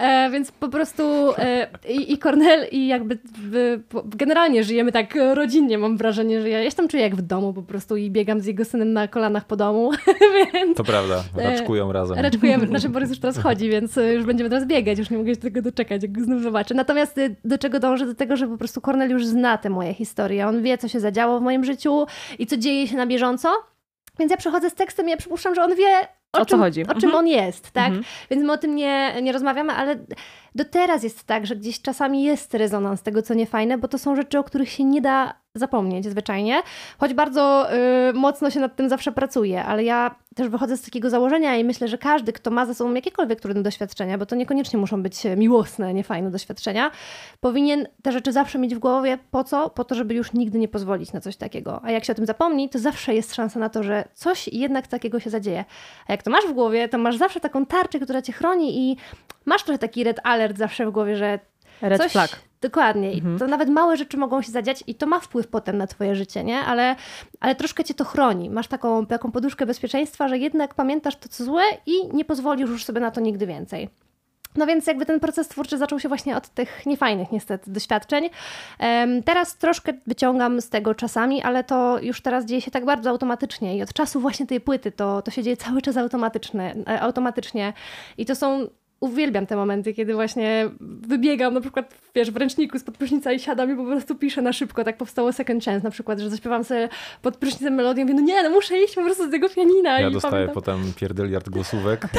E, więc po prostu e, i, i Cornel i jakby w, generalnie żyjemy tak rodzinnie, mam wrażenie, że ja, ja się tam czuję jak w domu po prostu i biegam z jego synem na kolanach po domu. *laughs* więc, to prawda, e, raczkują razem. Raczkujemy, znaczy *laughs* Borys już teraz chodzi, więc już będziemy teraz biegać, już nie mogę się tego doczekać, jak go znów zobaczę. Natomiast do czego dążę? Do tego, że po prostu Cornel już zna te moje historie. On wie, co się zadziało w moim życiu i co dzieje się na bieżąco. Więc ja przychodzę z tekstem i ja przypuszczam, że on wie, o, o czym, chodzi. O czym mhm. on jest, tak? Mhm. Więc my o tym nie, nie rozmawiamy, ale do teraz jest tak, że gdzieś czasami jest rezonans tego, co niefajne, bo to są rzeczy, o których się nie da zapomnieć zwyczajnie, choć bardzo y, mocno się nad tym zawsze pracuje, ale ja też wychodzę z takiego założenia i myślę, że każdy, kto ma za sobą jakiekolwiek trudne doświadczenia, bo to niekoniecznie muszą być miłosne, niefajne doświadczenia, powinien te rzeczy zawsze mieć w głowie. Po co? Po to, żeby już nigdy nie pozwolić na coś takiego. A jak się o tym zapomni, to zawsze jest szansa na to, że coś jednak takiego się zadzieje. A jak to masz w głowie, to masz zawsze taką tarczę, która cię chroni i masz trochę taki red alert zawsze w głowie, że Red coś, flag. Dokładnie. Mhm. To nawet małe rzeczy mogą się zadziać i to ma wpływ potem na twoje życie, nie? Ale, ale troszkę cię to chroni. Masz taką, taką poduszkę bezpieczeństwa, że jednak pamiętasz to, co złe i nie pozwolisz już sobie na to nigdy więcej. No więc jakby ten proces twórczy zaczął się właśnie od tych niefajnych niestety doświadczeń. Teraz troszkę wyciągam z tego czasami, ale to już teraz dzieje się tak bardzo automatycznie i od czasu właśnie tej płyty to, to się dzieje cały czas automatycznie, automatycznie i to są uwielbiam te momenty, kiedy właśnie wybiegam na przykład, wiesz, w ręczniku z prysznica i siadam i po prostu piszę na szybko. Tak powstało Second Chance na przykład, że zaśpiewam sobie pod prysznicem melodię i mówię, no nie, no muszę iść po prostu z tego pianina. Ja I dostaję pamiętam... potem pierdyliard głosówek. Tak,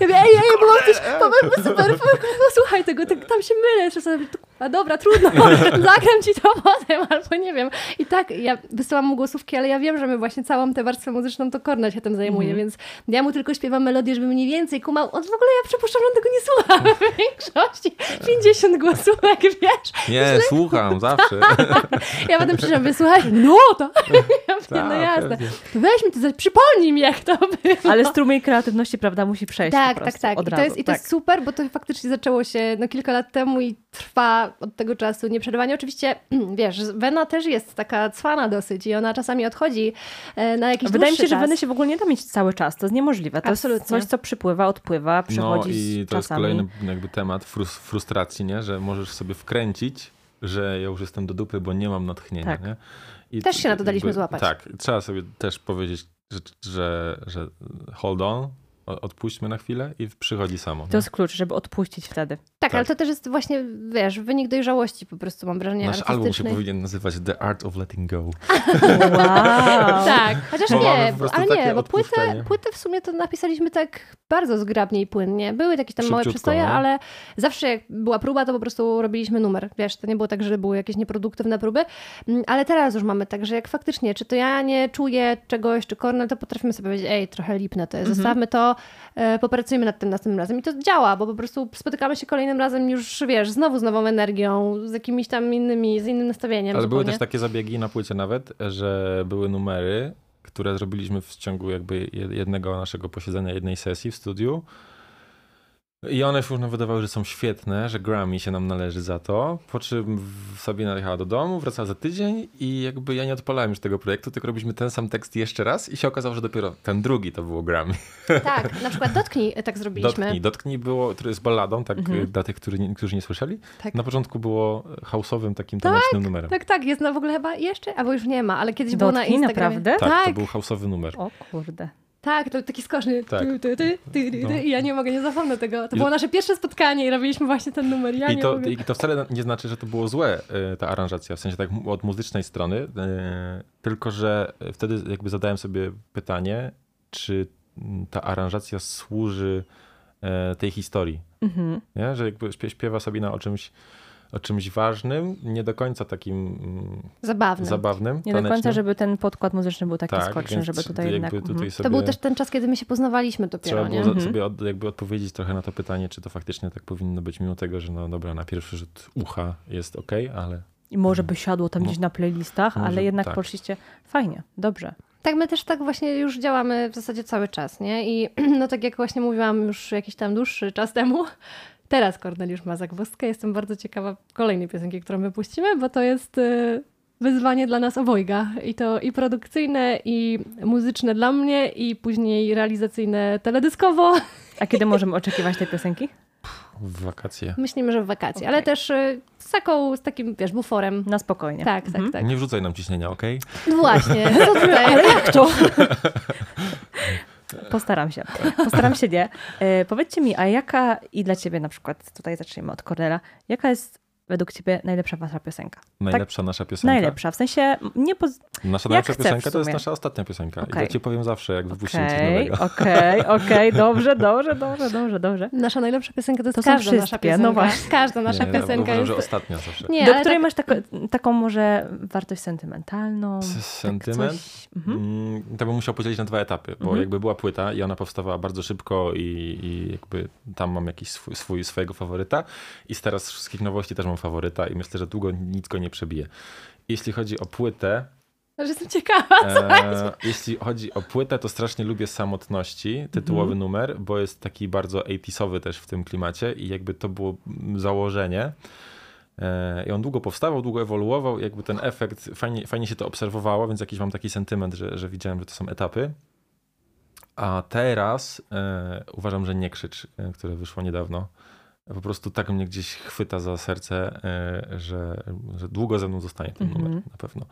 ja mówię, ej, ej, było coś, *laughs* to super, no słuchaj tego, tak, tam się mylę. Czasem, a dobra, trudno, *laughs* zagram ci to potem, albo nie wiem. I tak, ja wysyłam mu głosówki, ale ja wiem, że my właśnie całą tę warstwę muzyczną to Kornel się tym zajmuje, mm. więc ja mu tylko śpiewam melodię, żeby mniej więcej kumał. On w ogóle, ja przypuszczam, że on tego nie słucha w większości. 50 głosówek, wiesz. Nie, Źle... słucham, *laughs* zawsze. *laughs* ja potem przyszłam, wysłuchaj, no to. *laughs* ja mówię, no tak, jasne. Weź mi to, przypomnij mi, jak to było. Ale strumień kreatywności, prawda, musi przejść Tak, tak, tak. I, to jest, I to tak. jest super, bo to faktycznie zaczęło się no, kilka lat temu i trwa od tego czasu nieprzerwanie. Oczywiście, *clears throat* wiesz, Wena też jest taka cwana dosyć i ona czasami odchodzi e, na jakiś Wydaje mi się, że Weny się w ogóle nie da mieć cały czas. To jest niemożliwe. To Absolutnie. jest coś, co przypływa, odpływa, przychodzi No i to czasami. jest kolejny jakby temat frustracji, nie? że możesz sobie wkręcić, że ja już jestem do dupy, bo nie mam natchnienia. Tak. Nie? I też się na to daliśmy jakby, złapać. Tak, trzeba sobie też powiedzieć, że, że, że hold on, odpuśćmy na chwilę i przychodzi samo. To jest klucz, żeby odpuścić wtedy. Tak, tak, ale to też jest właśnie, wiesz, wynik dojrzałości po prostu, mam wrażenie Nasz album się powinien nazywać The Art of Letting Go. Wow. *laughs* tak, chociaż bo nie, ale nie, bo płytę, płytę w sumie to napisaliśmy tak bardzo zgrabnie i płynnie. Były jakieś tam małe przystoje, no. ale zawsze jak była próba, to po prostu robiliśmy numer. Wiesz, to nie było tak, że były jakieś nieproduktywne próby, mm, ale teraz już mamy tak, że jak faktycznie, czy to ja nie czuję czegoś, czy Kornel, to potrafimy sobie powiedzieć, ej, trochę lipne to jest, mhm. zostawmy to, e, popracujmy nad tym następnym razem. I to działa, bo po prostu spotykamy się kolejnym razem już, wiesz, znowu z nową energią, z jakimiś tam innymi, z innym nastawieniem. Ale zupełnie. były też takie zabiegi na płycie nawet, że były numery, które zrobiliśmy w ciągu jakby jednego naszego posiedzenia, jednej sesji w studiu i one się już wydawały, że są świetne, że Grammy się nam należy za to. Po czym Sabina jechała do domu, wracała za tydzień i jakby ja nie odpalałem już tego projektu, tylko robiliśmy ten sam tekst jeszcze raz i się okazało, że dopiero ten drugi to było Grammy. Tak, na przykład Dotknij tak zrobiliśmy. Dotknij, Dotknij było, który jest balladą, tak mhm. dla tych, którzy nie, którzy nie słyszeli. Tak. Na początku było house'owym takim tak, tanecznym numerem. Tak, tak, jest na w ogóle chyba jeszcze, albo już nie ma, ale kiedyś Dotknij, było na Instagramie. naprawdę? Tak, tak, to był house'owy numer. O kurde. Tak, to taki skoczny. Tak. Ty, ty, ty, no. I ja nie mogę, nie zapomnę tego. To było nasze pierwsze spotkanie i robiliśmy właśnie ten numer. Ja I, to. I to wcale nie znaczy, że to było złe, y, ta aranżacja, w sensie tak od muzycznej strony, y, tylko że wtedy jakby zadałem sobie pytanie, czy ta aranżacja służy y, tej historii. Mhm. Że jakby śpiewa sobie na o czymś o czymś ważnym, nie do końca takim mm, zabawnym. zabawnym nie tanecznym. do końca, żeby ten podkład muzyczny był taki tak, skoczny, żeby tutaj jednak... Tutaj to był też ten czas, kiedy my się poznawaliśmy dopiero, Trzeba było mhm. sobie od, jakby odpowiedzieć trochę na to pytanie, czy to faktycznie tak powinno być, mimo tego, że no dobra, na pierwszy rzut ucha jest ok, ale... I może by siadło tam gdzieś na playlistach, może, ale jednak tak. poszliście fajnie, dobrze. Tak, my też tak właśnie już działamy w zasadzie cały czas, nie? I *clears throat* no tak jak właśnie mówiłam już jakiś tam dłuższy czas temu, Teraz Korneliusz ma zagwozdkę. Jestem bardzo ciekawa kolejnej piosenki, którą my puścimy, bo to jest y, wyzwanie dla nas obojga. I to i produkcyjne, i muzyczne dla mnie, i później realizacyjne teledyskowo. A kiedy możemy oczekiwać tej piosenki? W wakacje. Myślimy, że w wakacje, okay. ale też y, z taką, z takim, wiesz, buforem. Na spokojnie. Tak, tak, mhm. tak. Nie wrzucaj nam ciśnienia, okej? Okay? No właśnie, *laughs* co tutaj? ale jak to? *laughs* Postaram się. Postaram się nie. E, powiedzcie mi, a jaka i dla ciebie na przykład, tutaj zaczniemy od Cornela, jaka jest według ciebie najlepsza wasza piosenka? Najlepsza tak? nasza piosenka? Najlepsza, w sensie nie poz... Nasza najlepsza piosenka to jest nasza ostatnia piosenka. Okay. I to ci powiem zawsze, jak wypuścimy okay, coś nowego. Okej, okay, *laughs* okej, okay. dobrze, dobrze, dobrze, dobrze, dobrze. Nasza najlepsza piosenka to jest to każda nasza piosenka. No właśnie. Każda nasza nie, piosenka ja jest... że ostatnia zawsze. Nie, Do której tak... masz tako, taką może wartość sentymentalną? Sentyment? Tak coś... mhm. Mm, to bym musiał podzielić na dwa etapy, bo mhm. jakby była płyta i ona powstawała bardzo szybko i, i jakby tam mam jakiś swój, swój, swojego faworyta i z teraz wszystkich nowości też mam faworyta i myślę, że długo nic go nie przebije. Jeśli chodzi o płytę, że jestem ciekawa. E, jeśli chodzi o płytę, to strasznie lubię Samotności, tytułowy mm. numer, bo jest taki bardzo 80 też w tym klimacie i jakby to było założenie. E, I on długo powstawał, długo ewoluował, jakby ten efekt, fajnie, fajnie się to obserwowało, więc jakiś mam taki sentyment, że, że widziałem, że to są etapy. A teraz e, uważam, że Nie Krzycz, e, które wyszło niedawno, po prostu tak mnie gdzieś chwyta za serce, e, że, że długo ze mną zostanie ten mm -hmm. numer, na pewno.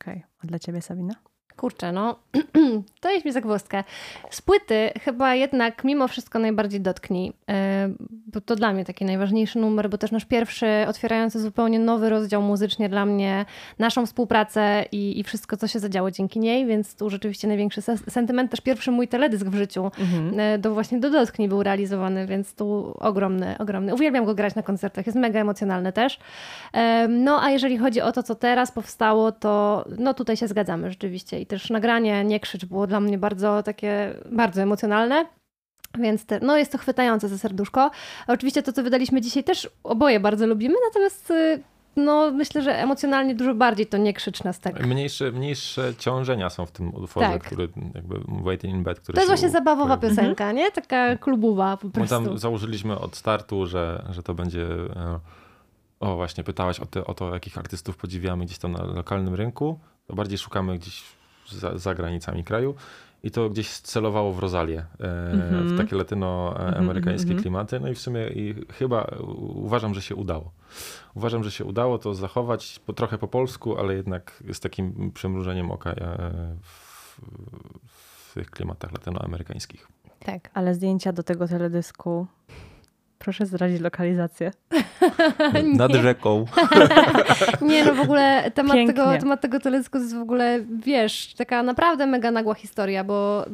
Okej, okay. a dla ciebie Sabina? Kurczę, no *clears throat* to jest mi zagwozdkę. Z płyty chyba jednak mimo wszystko najbardziej dotknij, e, bo to dla mnie taki najważniejszy numer, bo też nasz pierwszy otwierający zupełnie nowy rozdział muzycznie dla mnie, naszą współpracę i, i wszystko, co się zadziało dzięki niej, więc tu rzeczywiście największy sentyment. Też pierwszy mój teledysk w życiu mhm. E, do właśnie do Dotknij był realizowany, więc tu ogromny, ogromny. Uwielbiam go grać na koncertach, jest mega emocjonalny też. E, no a jeżeli chodzi o to, co teraz powstało, to no tutaj się zgadzamy rzeczywiście i też nagranie Nie krzycz było dla mnie bardzo takie, bardzo emocjonalne. Więc te, no jest to chwytające za serduszko. A oczywiście to, co wydaliśmy dzisiaj też oboje bardzo lubimy, natomiast y, no myślę, że emocjonalnie dużo bardziej to nie krzycz nas tak. Mniejsze, mniejsze ciążenia są w tym utworze, tak. który jakby Waiting in Bed, który To jest właśnie zabawowa piosenka, mhm. nie? Taka klubowa po prostu. My tam założyliśmy od startu, że, że to będzie... E, o, właśnie pytałaś o, te, o to, jakich artystów podziwiamy gdzieś tam na lokalnym rynku. To bardziej szukamy gdzieś za, za granicami kraju. I to gdzieś celowało w Rozalię, mm -hmm. w mhm. takie latynoamerykańskie mm -hmm. klimaty. No i w sumie i chyba uważam, że się udało. Uważam, że się udało to zachować po, trochę po polsku, ale jednak z takim przymrużeniem oka e, w, w tych klimatach latynoamerykańskich. Tak, ale zdjęcia do tego teledysku Proszę zdradzić lokalizację. *laughs* Nad rzeką. *laughs* nie, no w ogóle temat tego, temat tego teledysku jest w ogóle, wiesz, taka naprawdę mega nagła historia, bo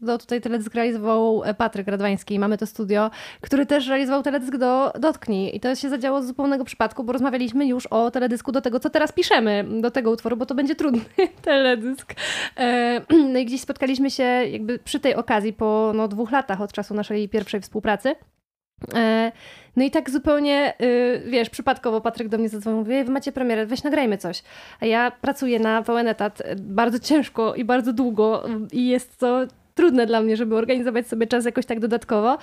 do, tutaj teledysk realizował Patryk Radwański, mamy to studio, który też realizował teledysk do Dotknij i to się zadziało z zupełnego przypadku, bo rozmawialiśmy już o teledysku do tego, co teraz piszemy, do tego utworu, bo to będzie trudny *laughs* teledysk. E, *clears throat* no i gdzieś spotkaliśmy się jakby przy tej okazji po no, dwóch latach od czasu naszej pierwszej współpracy. E, no i tak zupełnie, y, wiesz, przypadkowo Patryk do mnie zadzwonił, mówi, wy macie premierę, weź nagrajmy coś. A ja pracuję na pełen etat bardzo ciężko i bardzo długo i jest to trudne dla mnie, żeby organizować sobie czas jakoś tak dodatkowo.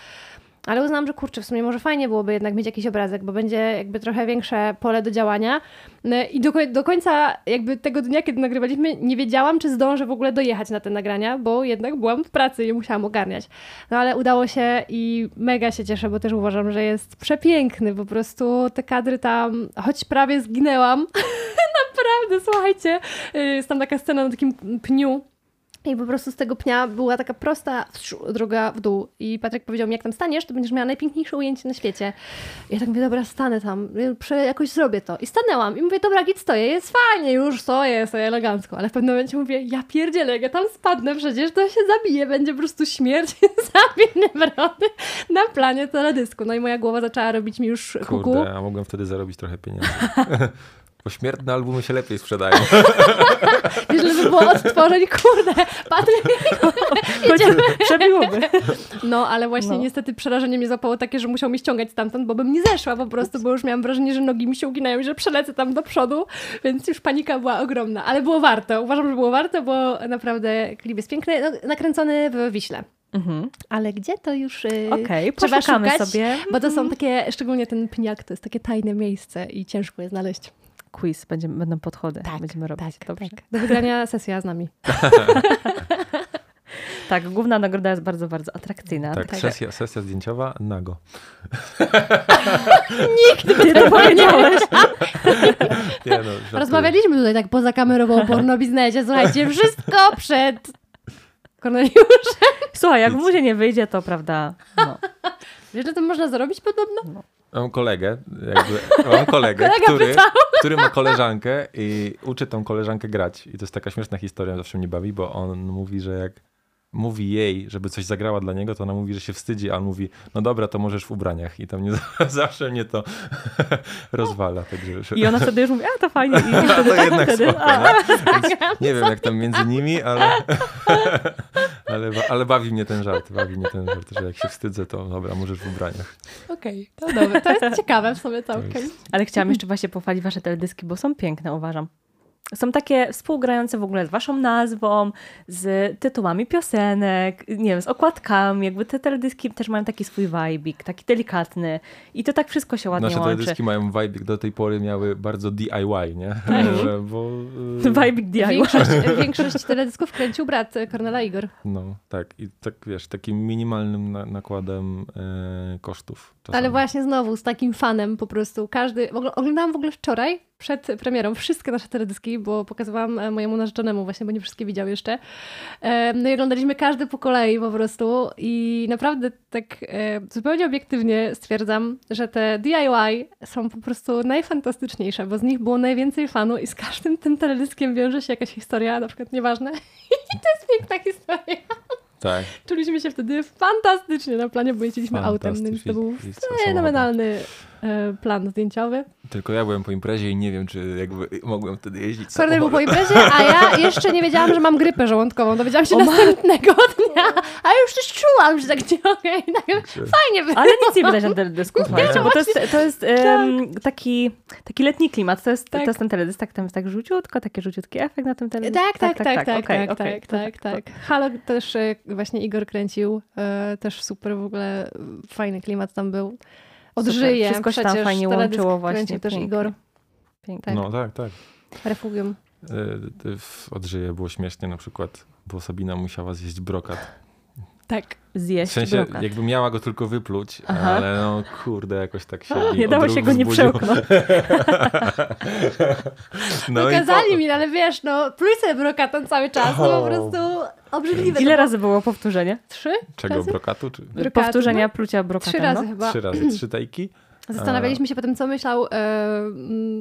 Ale uznałam, że kurczę, w sumie może fajnie byłoby jednak mieć jakiś obrazek, bo będzie jakby trochę większe pole do działania. No I do, do końca jakby tego dnia, kiedy nagrywaliśmy, nie wiedziałam, czy zdążę w ogóle dojechać na te nagrania, bo jednak byłam w pracy i musiałam ogarniać. No ale udało się i mega się cieszę, bo też uważam, że jest przepiękny. Po prostu te kadry tam, choć prawie zginęłam, *laughs* naprawdę, słuchajcie, y, jest tam taka scena na takim pniu, i po prostu z tego pnia była taka prosta droga w dół. I Patryk powiedział mi, jak tam staniesz, to będziesz miała najpiękniejsze ujęcie na świecie. I ja tak mówię, dobra, stanę tam, jakoś zrobię to. I stanęłam i mówię, dobra, git stoję, jest fajnie, już stoję, stoję elegancko. Ale w pewnym momencie mówię, ja pierdzielę, jak ja tam spadnę przecież, to się zabije, będzie po prostu śmierć, *laughs* zabiję wrony na planie teledysku. No i moja głowa zaczęła robić mi już kuku. Kurde, a mogłem wtedy zarobić trochę pieniędzy. *laughs* Pośmiertne albumy się lepiej sprzedają. *laughs* Wiesz, żeby było odtworzeń, kurde, Patryk, *laughs* Przebiłoby. No, ale właśnie no. niestety przerażenie mnie zapało takie, że musiał mnie ściągać stamtąd, bo bym nie zeszła po prostu, bo już miałam wrażenie, że nogi mi się uginają i że przelecę tam do przodu, więc już panika była ogromna. Ale było warto, uważam, że było warto, bo naprawdę klip jest piękny, no, nakręcony w Wiśle. Mhm. Ale gdzie to już yy, okay, trzeba szukać, sobie. bo to są mhm. takie, szczególnie ten pniak, to jest takie tajne miejsce i ciężko je znaleźć quiz, będziemy, będą podchody, tak, będziemy robić. Tak, Dobrze. Tak. Do wygrania sesja z nami. *laughs* tak, główna nagroda jest bardzo, bardzo atrakcyjna. Tak, tak. Sesja, sesja zdjęciowa nago. *laughs* Nikt nie to powiedziałeś. *laughs* nie, no, Rozmawialiśmy tutaj tak poza kamerą o pornobiznesie. Słuchajcie, wszystko przed Korneliuszem. Słuchaj, jak mu się nie wyjdzie, to prawda. No. Wiesz, że to można zarobić podobno? No. Mam kolegę, jakby, mam kolegę, który, który ma koleżankę i uczy tą koleżankę grać. I to jest taka śmieszna historia, zawsze mnie bawi, bo on mówi, że jak mówi jej, żeby coś zagrała dla niego, to ona mówi, że się wstydzi, a on mówi, no dobra, to możesz w ubraniach. I to mnie *laughs* zawsze mnie to *laughs* rozwala. Także, I ona wtedy już mówi, a to fajnie. I *laughs* wtedy, to tak, jednak wtedy, spoko, no. Nie wiem, jak tam między nimi, ale, ale, ale bawi mnie ten żart. Bawi mnie ten żart, że jak się wstydzę, to dobra, możesz w ubraniach. Okej, okay, to dobre. To jest ciekawe w sobie całkiem. Ale chciałam jeszcze właśnie pochwalić wasze teledyski, bo są piękne, uważam są takie współgrające w ogóle z waszą nazwą, z tytułami piosenek, nie wiem, z okładkami, jakby te teledyski też mają taki swój wajbik, taki delikatny i to tak wszystko się ładnie Nasze łączy. Nasze teledyski mają wajbik, do tej pory miały bardzo DIY, nie? Tak. Bo, *laughs* y... Wajbik DIY. Większość, większość teledysków kręcił brat Kornela Igor. No, tak i tak wiesz, takim minimalnym na nakładem e, kosztów. Czasami. Ale właśnie znowu z takim fanem po prostu każdy, oglądałam w ogóle wczoraj przed premierą wszystkie nasze teledyski, Bo pokazywałam e, mojemu narzeczonemu właśnie, bo nie wszystkie widział jeszcze. E, no i oglądaliśmy każdy po kolei po prostu i naprawdę tak zupełnie obiektywnie stwierdzam, że te DIY są po prostu najfantastyczniejsze, bo z nich było najwięcej fanu i z każdym tym teledyskiem wiąże się jakaś historia, na przykład nieważne. *laughs* I to jest piękna historia. Tak. Czuliśmy się wtedy fantastycznie na planie, bo jeździliśmy autem, więc to był fenomenalny E, E, plan zdjęciowy. Tylko ja byłem po imprezie i nie wiem, czy jakby mogłem wtedy jeździć. Kornel był po imprezie, a ja jeszcze nie wiedziałam, że mam grypę żołądkową. Dowiedziałam się o, następnego dnia, a już coś czułam, że tak nie okej. Okay. Fajnie było. Ale nic nie widać na teledysku, słuchajcie, bo to jest, to jest um, taki, taki letni klimat. To jest, tak. to jest ten teledysk, tak, tam jest tak rzuciutko, taki rzuciutki efekt na tym teledysku. Tak, tak, tak, tak, tak, tak, tak, tak, tak, tak. Halo też e, właśnie Igor kręcił, e, też super w ogóle, fajny klimat tam był odżyje. Super. Wszystko się tam fajnie łączyło właśnie. też Igor. Pięknie. No tak, tak. Refugium. E, Odżyje było śmiesznie na przykład, bo Sabina musiała zjeść brokat. Tak. Zjeść W sensie, brokat. jakby miała go tylko wypluć, Aha. ale no kurde, jakoś tak się Nie dało się go nie przełknąć. *laughs* no Pokazali po... mi, ale wiesz, no pluj sobie brokatem cały czas, no po prostu obrzydliwe. Ile razy było powtórzenie? Trzy? Czego, razy? brokatu? Czy... Brokatu, Powtórzenia no? plucia brokatem. Trzy razy no? chyba. Trzy razy, trzy tajki? *clears throat* Zastanawialiśmy się potem, co myślał e,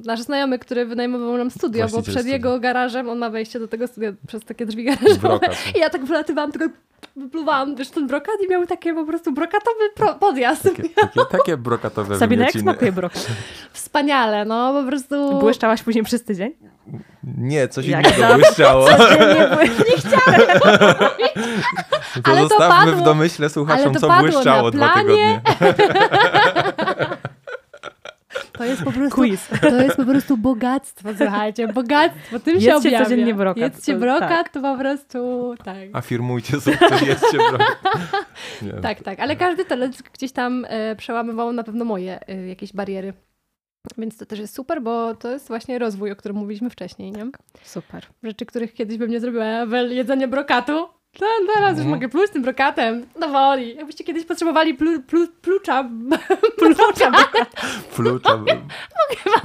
nasz znajomy, który wynajmował nam studio, bo przed jego garażem on ma wejście do tego studia przez takie drzwi garażowe. I ja tak wylatywałam, tylko wypluwałam, wiesz, ten brokat i miał takie po prostu brokatowy pro, podjazd. Takie, takie, takie brokatowe Sabina, jak smakuje brokat? *laughs* Wspaniale, no po prostu... Błyszczałaś później przez tydzień? Nie, coś jak innego błyszczało. Nie, nie chciałam *laughs* To ale zostawmy to padło, w domyśle słuchaczom, co błyszczało dwa tygodnie. *laughs* To jest po prostu, Quiz. to jest po prostu bogactwo, słuchajcie, bogactwo, tym Jedzcie się objawia. codziennie brokat. Jedzcie brokat, tak. to po prostu, tak. Afirmujcie sukces, jedzcie brokat. *laughs* Tak, tak, ale każdy teledysk gdzieś tam e, przełamywał na pewno moje e, jakieś bariery. Więc to też jest super, bo to jest właśnie rozwój, o którym mówiliśmy wcześniej, nie? Super. Rzeczy, których kiedyś bym nie zrobiła. Jedzenie brokatu, no, teraz już mhm. mogę pluć tym brokatem. No woli. Jakbyście kiedyś potrzebowali plu, plu, plucza. *laughs* Plucza. Plucza.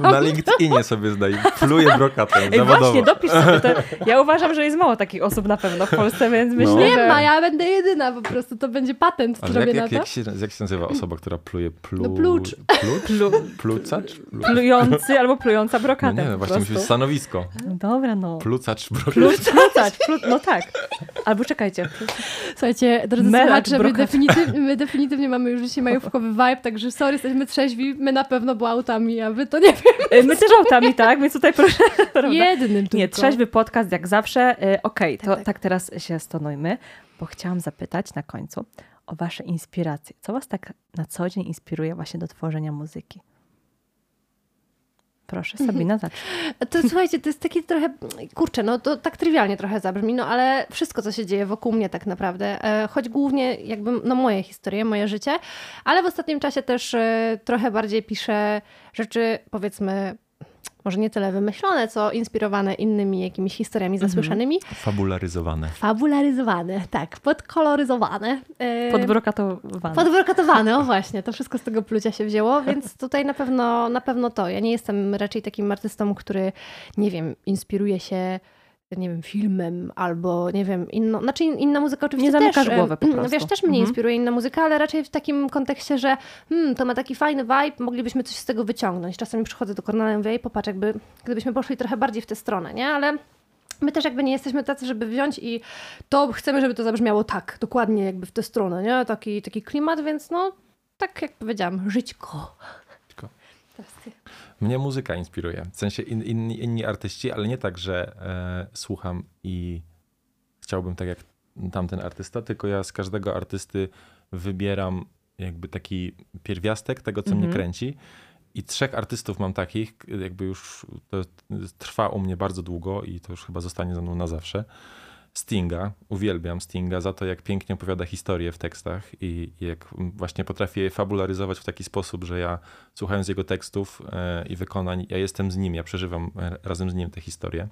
*laughs* Na LinkedInie sobie zdaj. Pluję brokatem. Ej, właśnie, dopisz sobie. To, *laughs* ja uważam, że jest mało takich osób na pewlo w Polsce, więc no. myślę, Nie że... ma, ja będę jedyna po prostu. To będzie patent, Ale zrobię jak, na jak, to. Jak się, jak się nazywa osoba, która pluje plu... No plucz. Plucz? Plu... Plucacz? Plujący albo plująca brokatem. No nie, no właśnie musi być stanowisko. No dobra, no. Plucacz brokatem. Plucacz, plu... no tak. Albo czekajcie. Słuchajcie, drodzy Melak słuchacze, my definitywnie, my definitywnie mamy już dzisiaj majówkowy vibe, także sorry, jesteśmy trzeźwi, my na pewno bo autami, a wy to nie *laughs* wiem. My też autami, tak, więc tutaj proszę. *laughs* Jednym tylko. Nie, trzeźwy podcast jak zawsze. Y, okej, okay, to tak, tak. tak teraz się stonujmy, bo chciałam zapytać na końcu o wasze inspiracje. Co was tak na co dzień inspiruje właśnie do tworzenia muzyki? Proszę. Sabina, zacznij. *laughs* To słuchajcie, to jest takie trochę, kurczę, no to tak trywialnie trochę zabrzmi, no ale wszystko, co się dzieje wokół mnie tak naprawdę, e, choć głównie jakby, no moje historie, moje życie, ale w ostatnim czasie też e, trochę bardziej piszę rzeczy, powiedzmy, może nie tyle wymyślone, co inspirowane innymi jakimiś historiami mhm. zasłyszanymi. Fabularyzowane. Fabularyzowane, tak. Podkoloryzowane. E, podbrokatowane. Podbrokatowane, o właśnie. To wszystko z tego plucia się wzięło, *laughs* więc tutaj na pewno, na pewno to. Ja nie jestem raczej takim artystą, który, nie wiem, inspiruje się nie wiem, filmem albo, nie wiem, inną, znaczy inna muzyka oczywiście Nie zamykasz też, głowy po prostu. Wiesz, też mnie mhm. inspiruje inna muzyka, ale raczej w takim kontekście, że hmm, to ma taki fajny vibe, moglibyśmy coś z tego wyciągnąć. Czasami przychodzę do Kornela i mówię, popatrz, jakby, gdybyśmy poszli trochę bardziej w tę stronę, nie? Ale My też jakby nie jesteśmy tacy, żeby wziąć i to chcemy, żeby to zabrzmiało tak, dokładnie jakby w tę stronę, nie? Taki, taki klimat, więc no, tak jak powiedziałam, żyćko. Żyćko. Teraz ty. Mnie muzyka inspiruje. W sensie in, inni, inni artyści, ale nie tak, że e, słucham i chciałbym tak jak tamten artysta, tylko ja z każdego artysty wybieram jakby taki pierwiastek tego, co mnie mhm. kręci. I trzech artystów mam takich, jakby już to trwa u mnie bardzo długo i to już chyba zostanie ze mną na zawsze. Stinga, uwielbiam Stinga za to, jak pięknie opowiada historię w tekstach i, jak właśnie potrafi je fabularyzować w taki sposób, że ja słuchając jego tekstów e, i wykonań, ja jestem z nim, ja przeżywam razem z nim tę historię.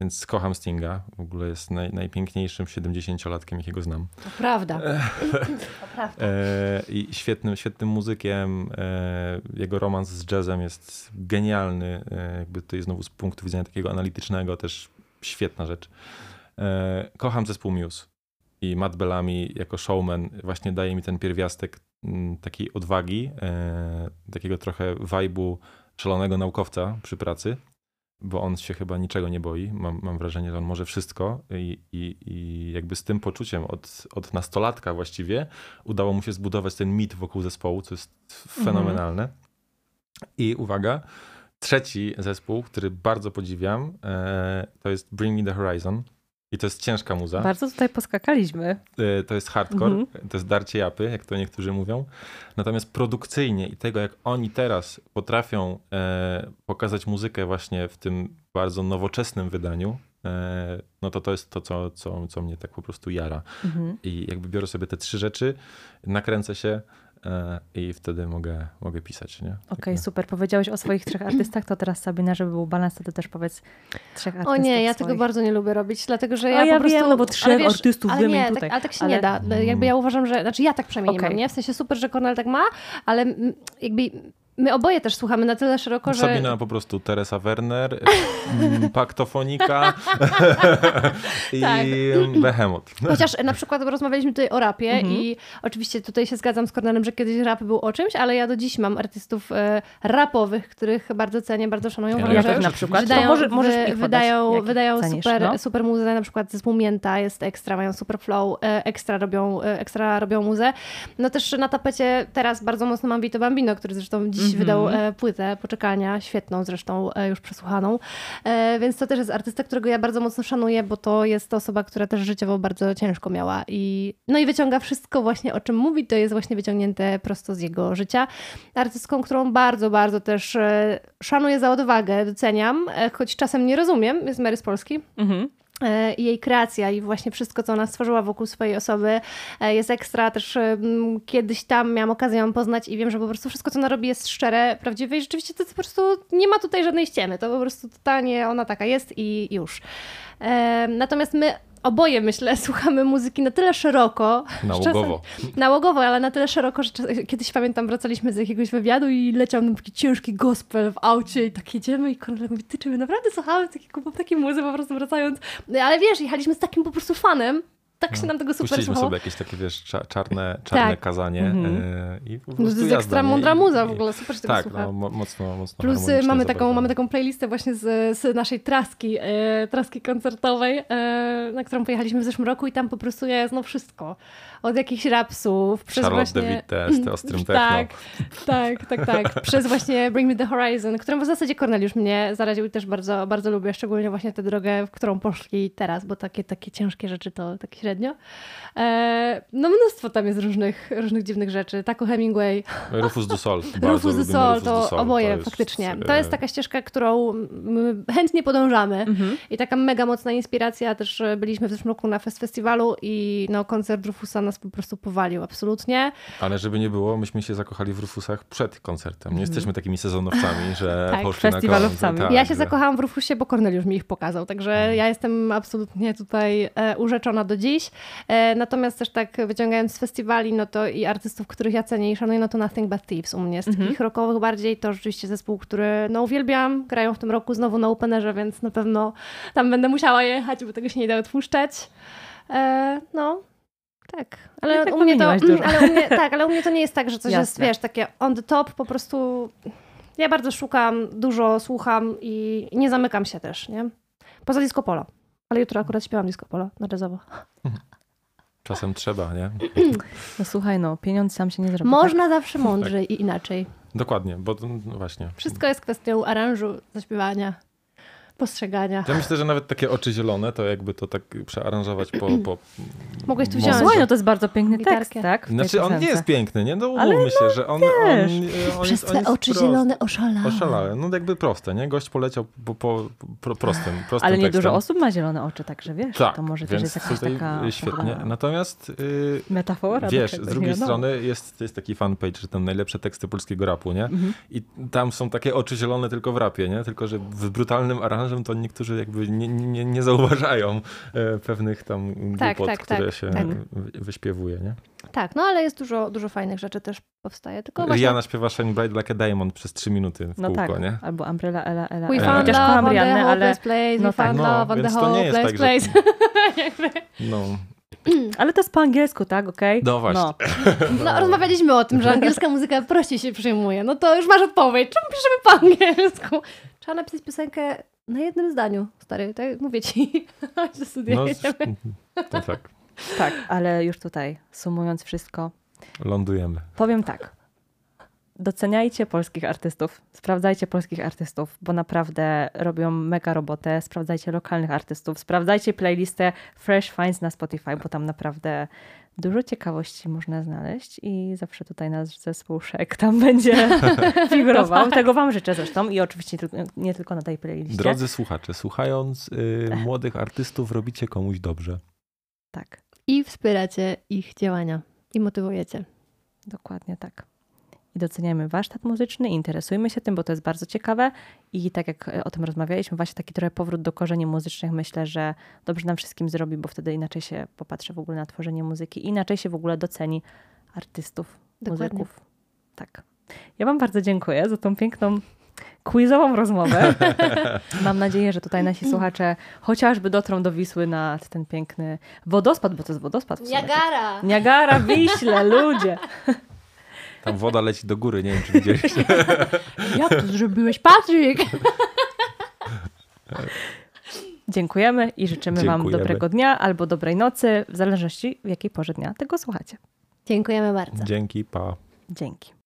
Więc kocham Stinga. W ogóle jest naj, najpiękniejszym 70-latkiem, jakiego znam. To prawda. *laughs* to prawda. E, I świetnym, świetnym muzykiem. E, jego romans z jazzem jest genialny. E, jakby to jest znowu z punktu widzenia takiego analitycznego też świetna rzecz. E, kocham zespół Muse. I Matt Bellamy jako showman właśnie daje mi ten pierwiastek mm, takiej odwagi, e, takiego trochę wajbu szalonego naukowca przy pracy bo on się chyba niczego nie boi. Mam, mam wrażenie, że on może wszystko i, i, i jakby z tym poczuciem od, od nastolatka właściwie udało mu się zbudować ten mit wokół zespołu, co jest fenomenalne. Mhm. I uwaga, trzeci zespół, który bardzo podziwiam, e, to jest Bring Me The Horizon. I to jest ciężka muza. Bardzo tutaj poskakaliśmy. E, to jest hardcore, mhm. to jest darcie japy, jak to niektórzy mówią. Natomiast produkcyjnie i tego, jak oni teraz potrafią e, pokazać muzykę właśnie w tym bardzo nowoczesnym wydaniu, e, no to to jest to, co, co, co mnie tak po prostu jara. Mhm. I jakby biorę sobie te trzy rzeczy, nakręcę się, i wtedy mogę, mogę pisać. Okej, okay, super. Powiedziałeś o swoich trzech artystach, to teraz Sabina, żeby był balans, to też powiedz trzech artystów O nie, ja swoich. tego bardzo nie lubię robić, dlatego że ja, ja po prostu... Wiem, no bo trzech wiesz, artystów ale nie, tutaj. Tak, ale tak się ale... nie da. Jakby ja uważam, że, znaczy ja tak przynajmniej okay. mam, nie? W sensie super, że Cornel tak ma, ale jakby My oboje też słuchamy na tyle szeroko, że... Sabina po prostu Teresa Werner, *laughs* mm, Paktofonika *laughs* i tak. Behemoth. Chociaż na przykład rozmawialiśmy tutaj o rapie mhm. i oczywiście tutaj się zgadzam z Kornelem, że kiedyś rap był o czymś, ale ja do dziś mam artystów e, rapowych, których bardzo cenię, bardzo szanują. Ja, ja też na przykład. Wydają, może, możesz wydają, wydają cenisz, super, no? super muzę, na przykład zespół Mięta jest ekstra, mają super flow, e, ekstra robią, e, ekstra robią muzę. No też na tapecie teraz bardzo mocno mam Vito Bambino, który zresztą dziś dziś wydał mhm. e, płytę Poczekania, świetną zresztą, e, już przesłuchaną. E, więc to też jest artysta, którego ja bardzo mocno szanuję, bo to jest osoba, która też życiowo bardzo ciężko miała. I, no i wyciąga wszystko właśnie, o czym mówi, to jest właśnie wyciągnięte prosto z jego życia. Artystką, którą bardzo, bardzo też szanuję za odwagę, doceniam, choć czasem nie rozumiem, jest Mary z Polski. Mhm. E, jej kreacja i właśnie wszystko, co ona stworzyła wokół swojej osoby e, jest ekstra. Też kiedyś tam miałam okazję ją poznać i wiem, że po prostu wszystko, co ona robi jest szczere, prawdziwe i rzeczywiście to, po prostu nie ma tutaj żadnej ściemy. To po prostu totalnie ona taka jest i już. E, natomiast my oboje, myślę, *laughs* słuchamy muzyki na tyle szeroko. Nałogowo. Czasem, nałogowo, ale na tyle szeroko, że kiedyś pamiętam, wracaliśmy z jakiegoś wywiadu i leciał nam taki ciężki gospel w aucie i tak jedziemy i Konrad mówi, ty czy my naprawdę słuchamy takiego, takiej muzy po prostu wracając. Ale wiesz, jechaliśmy z takim po prostu fanem, tak się no. nam tego super Puściliśmy słuchało. sobie jakieś takie, wiesz, czarne, czarne tak. kazanie mm -hmm. i po prostu no To jest ekstra mądra muza w ogóle, super się tego tak, słucha. Tak, no, mocno, mocno Plus mamy taką, mamy taką playlistę właśnie z, z naszej traski, e, traski koncertowej, e, na którą pojechaliśmy w zeszłym roku i tam po prostu jest no wszystko. Od jakichś rapsów, przez Charlotte właśnie... David Test, *laughs* ostrym. Tak, tak, tak, tak. przez właśnie Bring Me The Horizon, którą w zasadzie Corneliusz mnie zaraził i też bardzo, bardzo lubię, szczególnie właśnie tę drogę, w którą poszli teraz, bo takie, takie ciężkie rzeczy to tak średnio. E, no mnóstwo tam jest różnych, różnych dziwnych rzeczy. Taco Hemingway. Rufus du Sol. *laughs* Rufus du Sol, to oboje to jest, faktycznie. To jest taka ścieżka, którą chętnie podążamy mhm. i taka mega mocna inspiracja. Też e, byliśmy w zeszłym roku na Fest Festiwalu i no, koncert Rufusa nas po prostu powalił, absolutnie. Ale żeby nie było, myśmy się zakochali w Rufusach przed koncertem. Nie mhm. jesteśmy takimi sezonowcami, *laughs* że tak, poszli festiwalowcami. Tak, ja się że... zakochałam w Rufusie, bo Korneliusz mi ich pokazał, także mhm. ja jestem absolutnie tutaj e, urzeczona do dziś. E, natomiast też tak wyciągając z festiwali, no to i artystów, których ja cenię i szanuję, no to Nothing But Thieves u mnie. Z mhm. takich rockowych bardziej to rzeczywiście zespół, który no uwielbiam. Grają w tym roku znowu na Openerze, więc na pewno tam będę musiała jechać, bo tego się nie da odpuszczać. E, no, tak, ale tak u mnie to, mm, ale u mnie, tak, ale u mnie to nie jest tak, że coś Jasne. jest, wiesz, takie on the top, po prostu ja bardzo szukam, dużo słucham i nie zamykam się też, nie? Poza disco polo. Ale jutro akurat śpiewam disco polo na jazzowo. *laughs* Czasem trzeba, nie? *clears throat* No słuchaj, no, pieniądz sam się nie zrobi. Można tak? zawsze mądrzej tak. i inaczej. Dokładnie, bo no właśnie. Wszystko jest kwestią aranżu, zaśpiewania postrzegania. Ja myślę, że nawet takie oczy zielone, to jakby to tak przearanżować po... po Mogłeś tu wziąć. Słuchaj, no to jest bardzo piękny tekst, tak? Znaczy on nie jest piękny, nie? No umówmy no, się, że on... on, on Przez te oczy prost, zielone oszalałe. Oszalałe. No jakby proste, nie? Gość poleciał po, po, po prostym, prostym Ale nie tekstem. dużo osób ma zielone oczy, także wiesz, tak, to może też jest jakaś taka... Świetnie. Natomiast... Yy, Metafora. Wiesz, z drugiej strony jest, jest taki fanpage, że tam najlepsze teksty polskiego rapu, nie? Mhm. I tam są takie oczy zielone tylko w rapie, nie? Tylko, że w brutalnym aranżu melanżem, to niektórzy jakby nie, nie, nie zauważają e, pewnych tam tak, głupot, tak, które tak, się tak. wyśpiewuje, nie? Tak, no ale jest dużo, dużo fajnych rzeczy też powstaje. Tylko właśnie... Rihanna śpiewa Shine Bright Like a Diamond przez trzy minuty w no kółko, tak. nie? Albo Umbrella, Ella, Ella. We found love on the ale... place, no we tak. found no, love on the whole place, tak, place. Że... no. *clears throat* Ale to jest po angielsku, tak? Okej? Okay? No właśnie. No. *laughs* no. rozmawialiśmy o tym, że angielska muzyka prościej się przyjmuje. No to już masz odpowiedź. Czemu piszemy po angielsku? Trzeba napisać piosenkę na jednym zdaniu, stary. Tak mówię ci. *laughs* Chodź do no, to tak. Tak, ale już tutaj, sumując wszystko. Lądujemy. Powiem tak doceniajcie polskich artystów, sprawdzajcie polskich artystów, bo naprawdę robią mega robotę. Sprawdzajcie lokalnych artystów, sprawdzajcie playlistę Fresh Finds na Spotify, bo tam naprawdę dużo ciekawości można znaleźć i zawsze tutaj nasz zespół Szek tam *laughs* będzie *laughs* figurował. Tego Wam życzę zresztą i oczywiście nie tylko na tej playliście. Drodzy słuchacze, słuchając y, *laughs* młodych artystów robicie komuś dobrze. Tak. I wspieracie ich działania i motywujecie. Dokładnie tak i doceniajmy warsztat muzyczny, interesujmy się tym, bo to jest bardzo ciekawe i tak jak e, o tym rozmawialiśmy, właśnie taki trochę powrót do korzeni muzycznych myślę, że dobrze nam wszystkim zrobi, bo wtedy inaczej się popatrzy w ogóle na tworzenie muzyki, inaczej się w ogóle doceni artystów, Dokładnie. muzyków. Tak. Ja wam bardzo dziękuję za tą piękną quizową rozmowę. *laughs* Mam nadzieję, że tutaj nasi słuchacze chociażby dotrą do Wisły na ten piękny wodospad, bo to jest wodospad. Niagara! Niagara, Wiśle, ludzie! *laughs* Tam woda leci do góry, nie wiem czy widzieliście. *laughs* Jak to zrobiłeś, Patryk? *laughs* Dziękujemy i życzymy Dziękujemy. Wam dobrego dnia albo dobrej nocy, w zależności w jakiej porze dnia tego słuchacie. Dziękujemy bardzo. Dzięki, pa. Dzięki.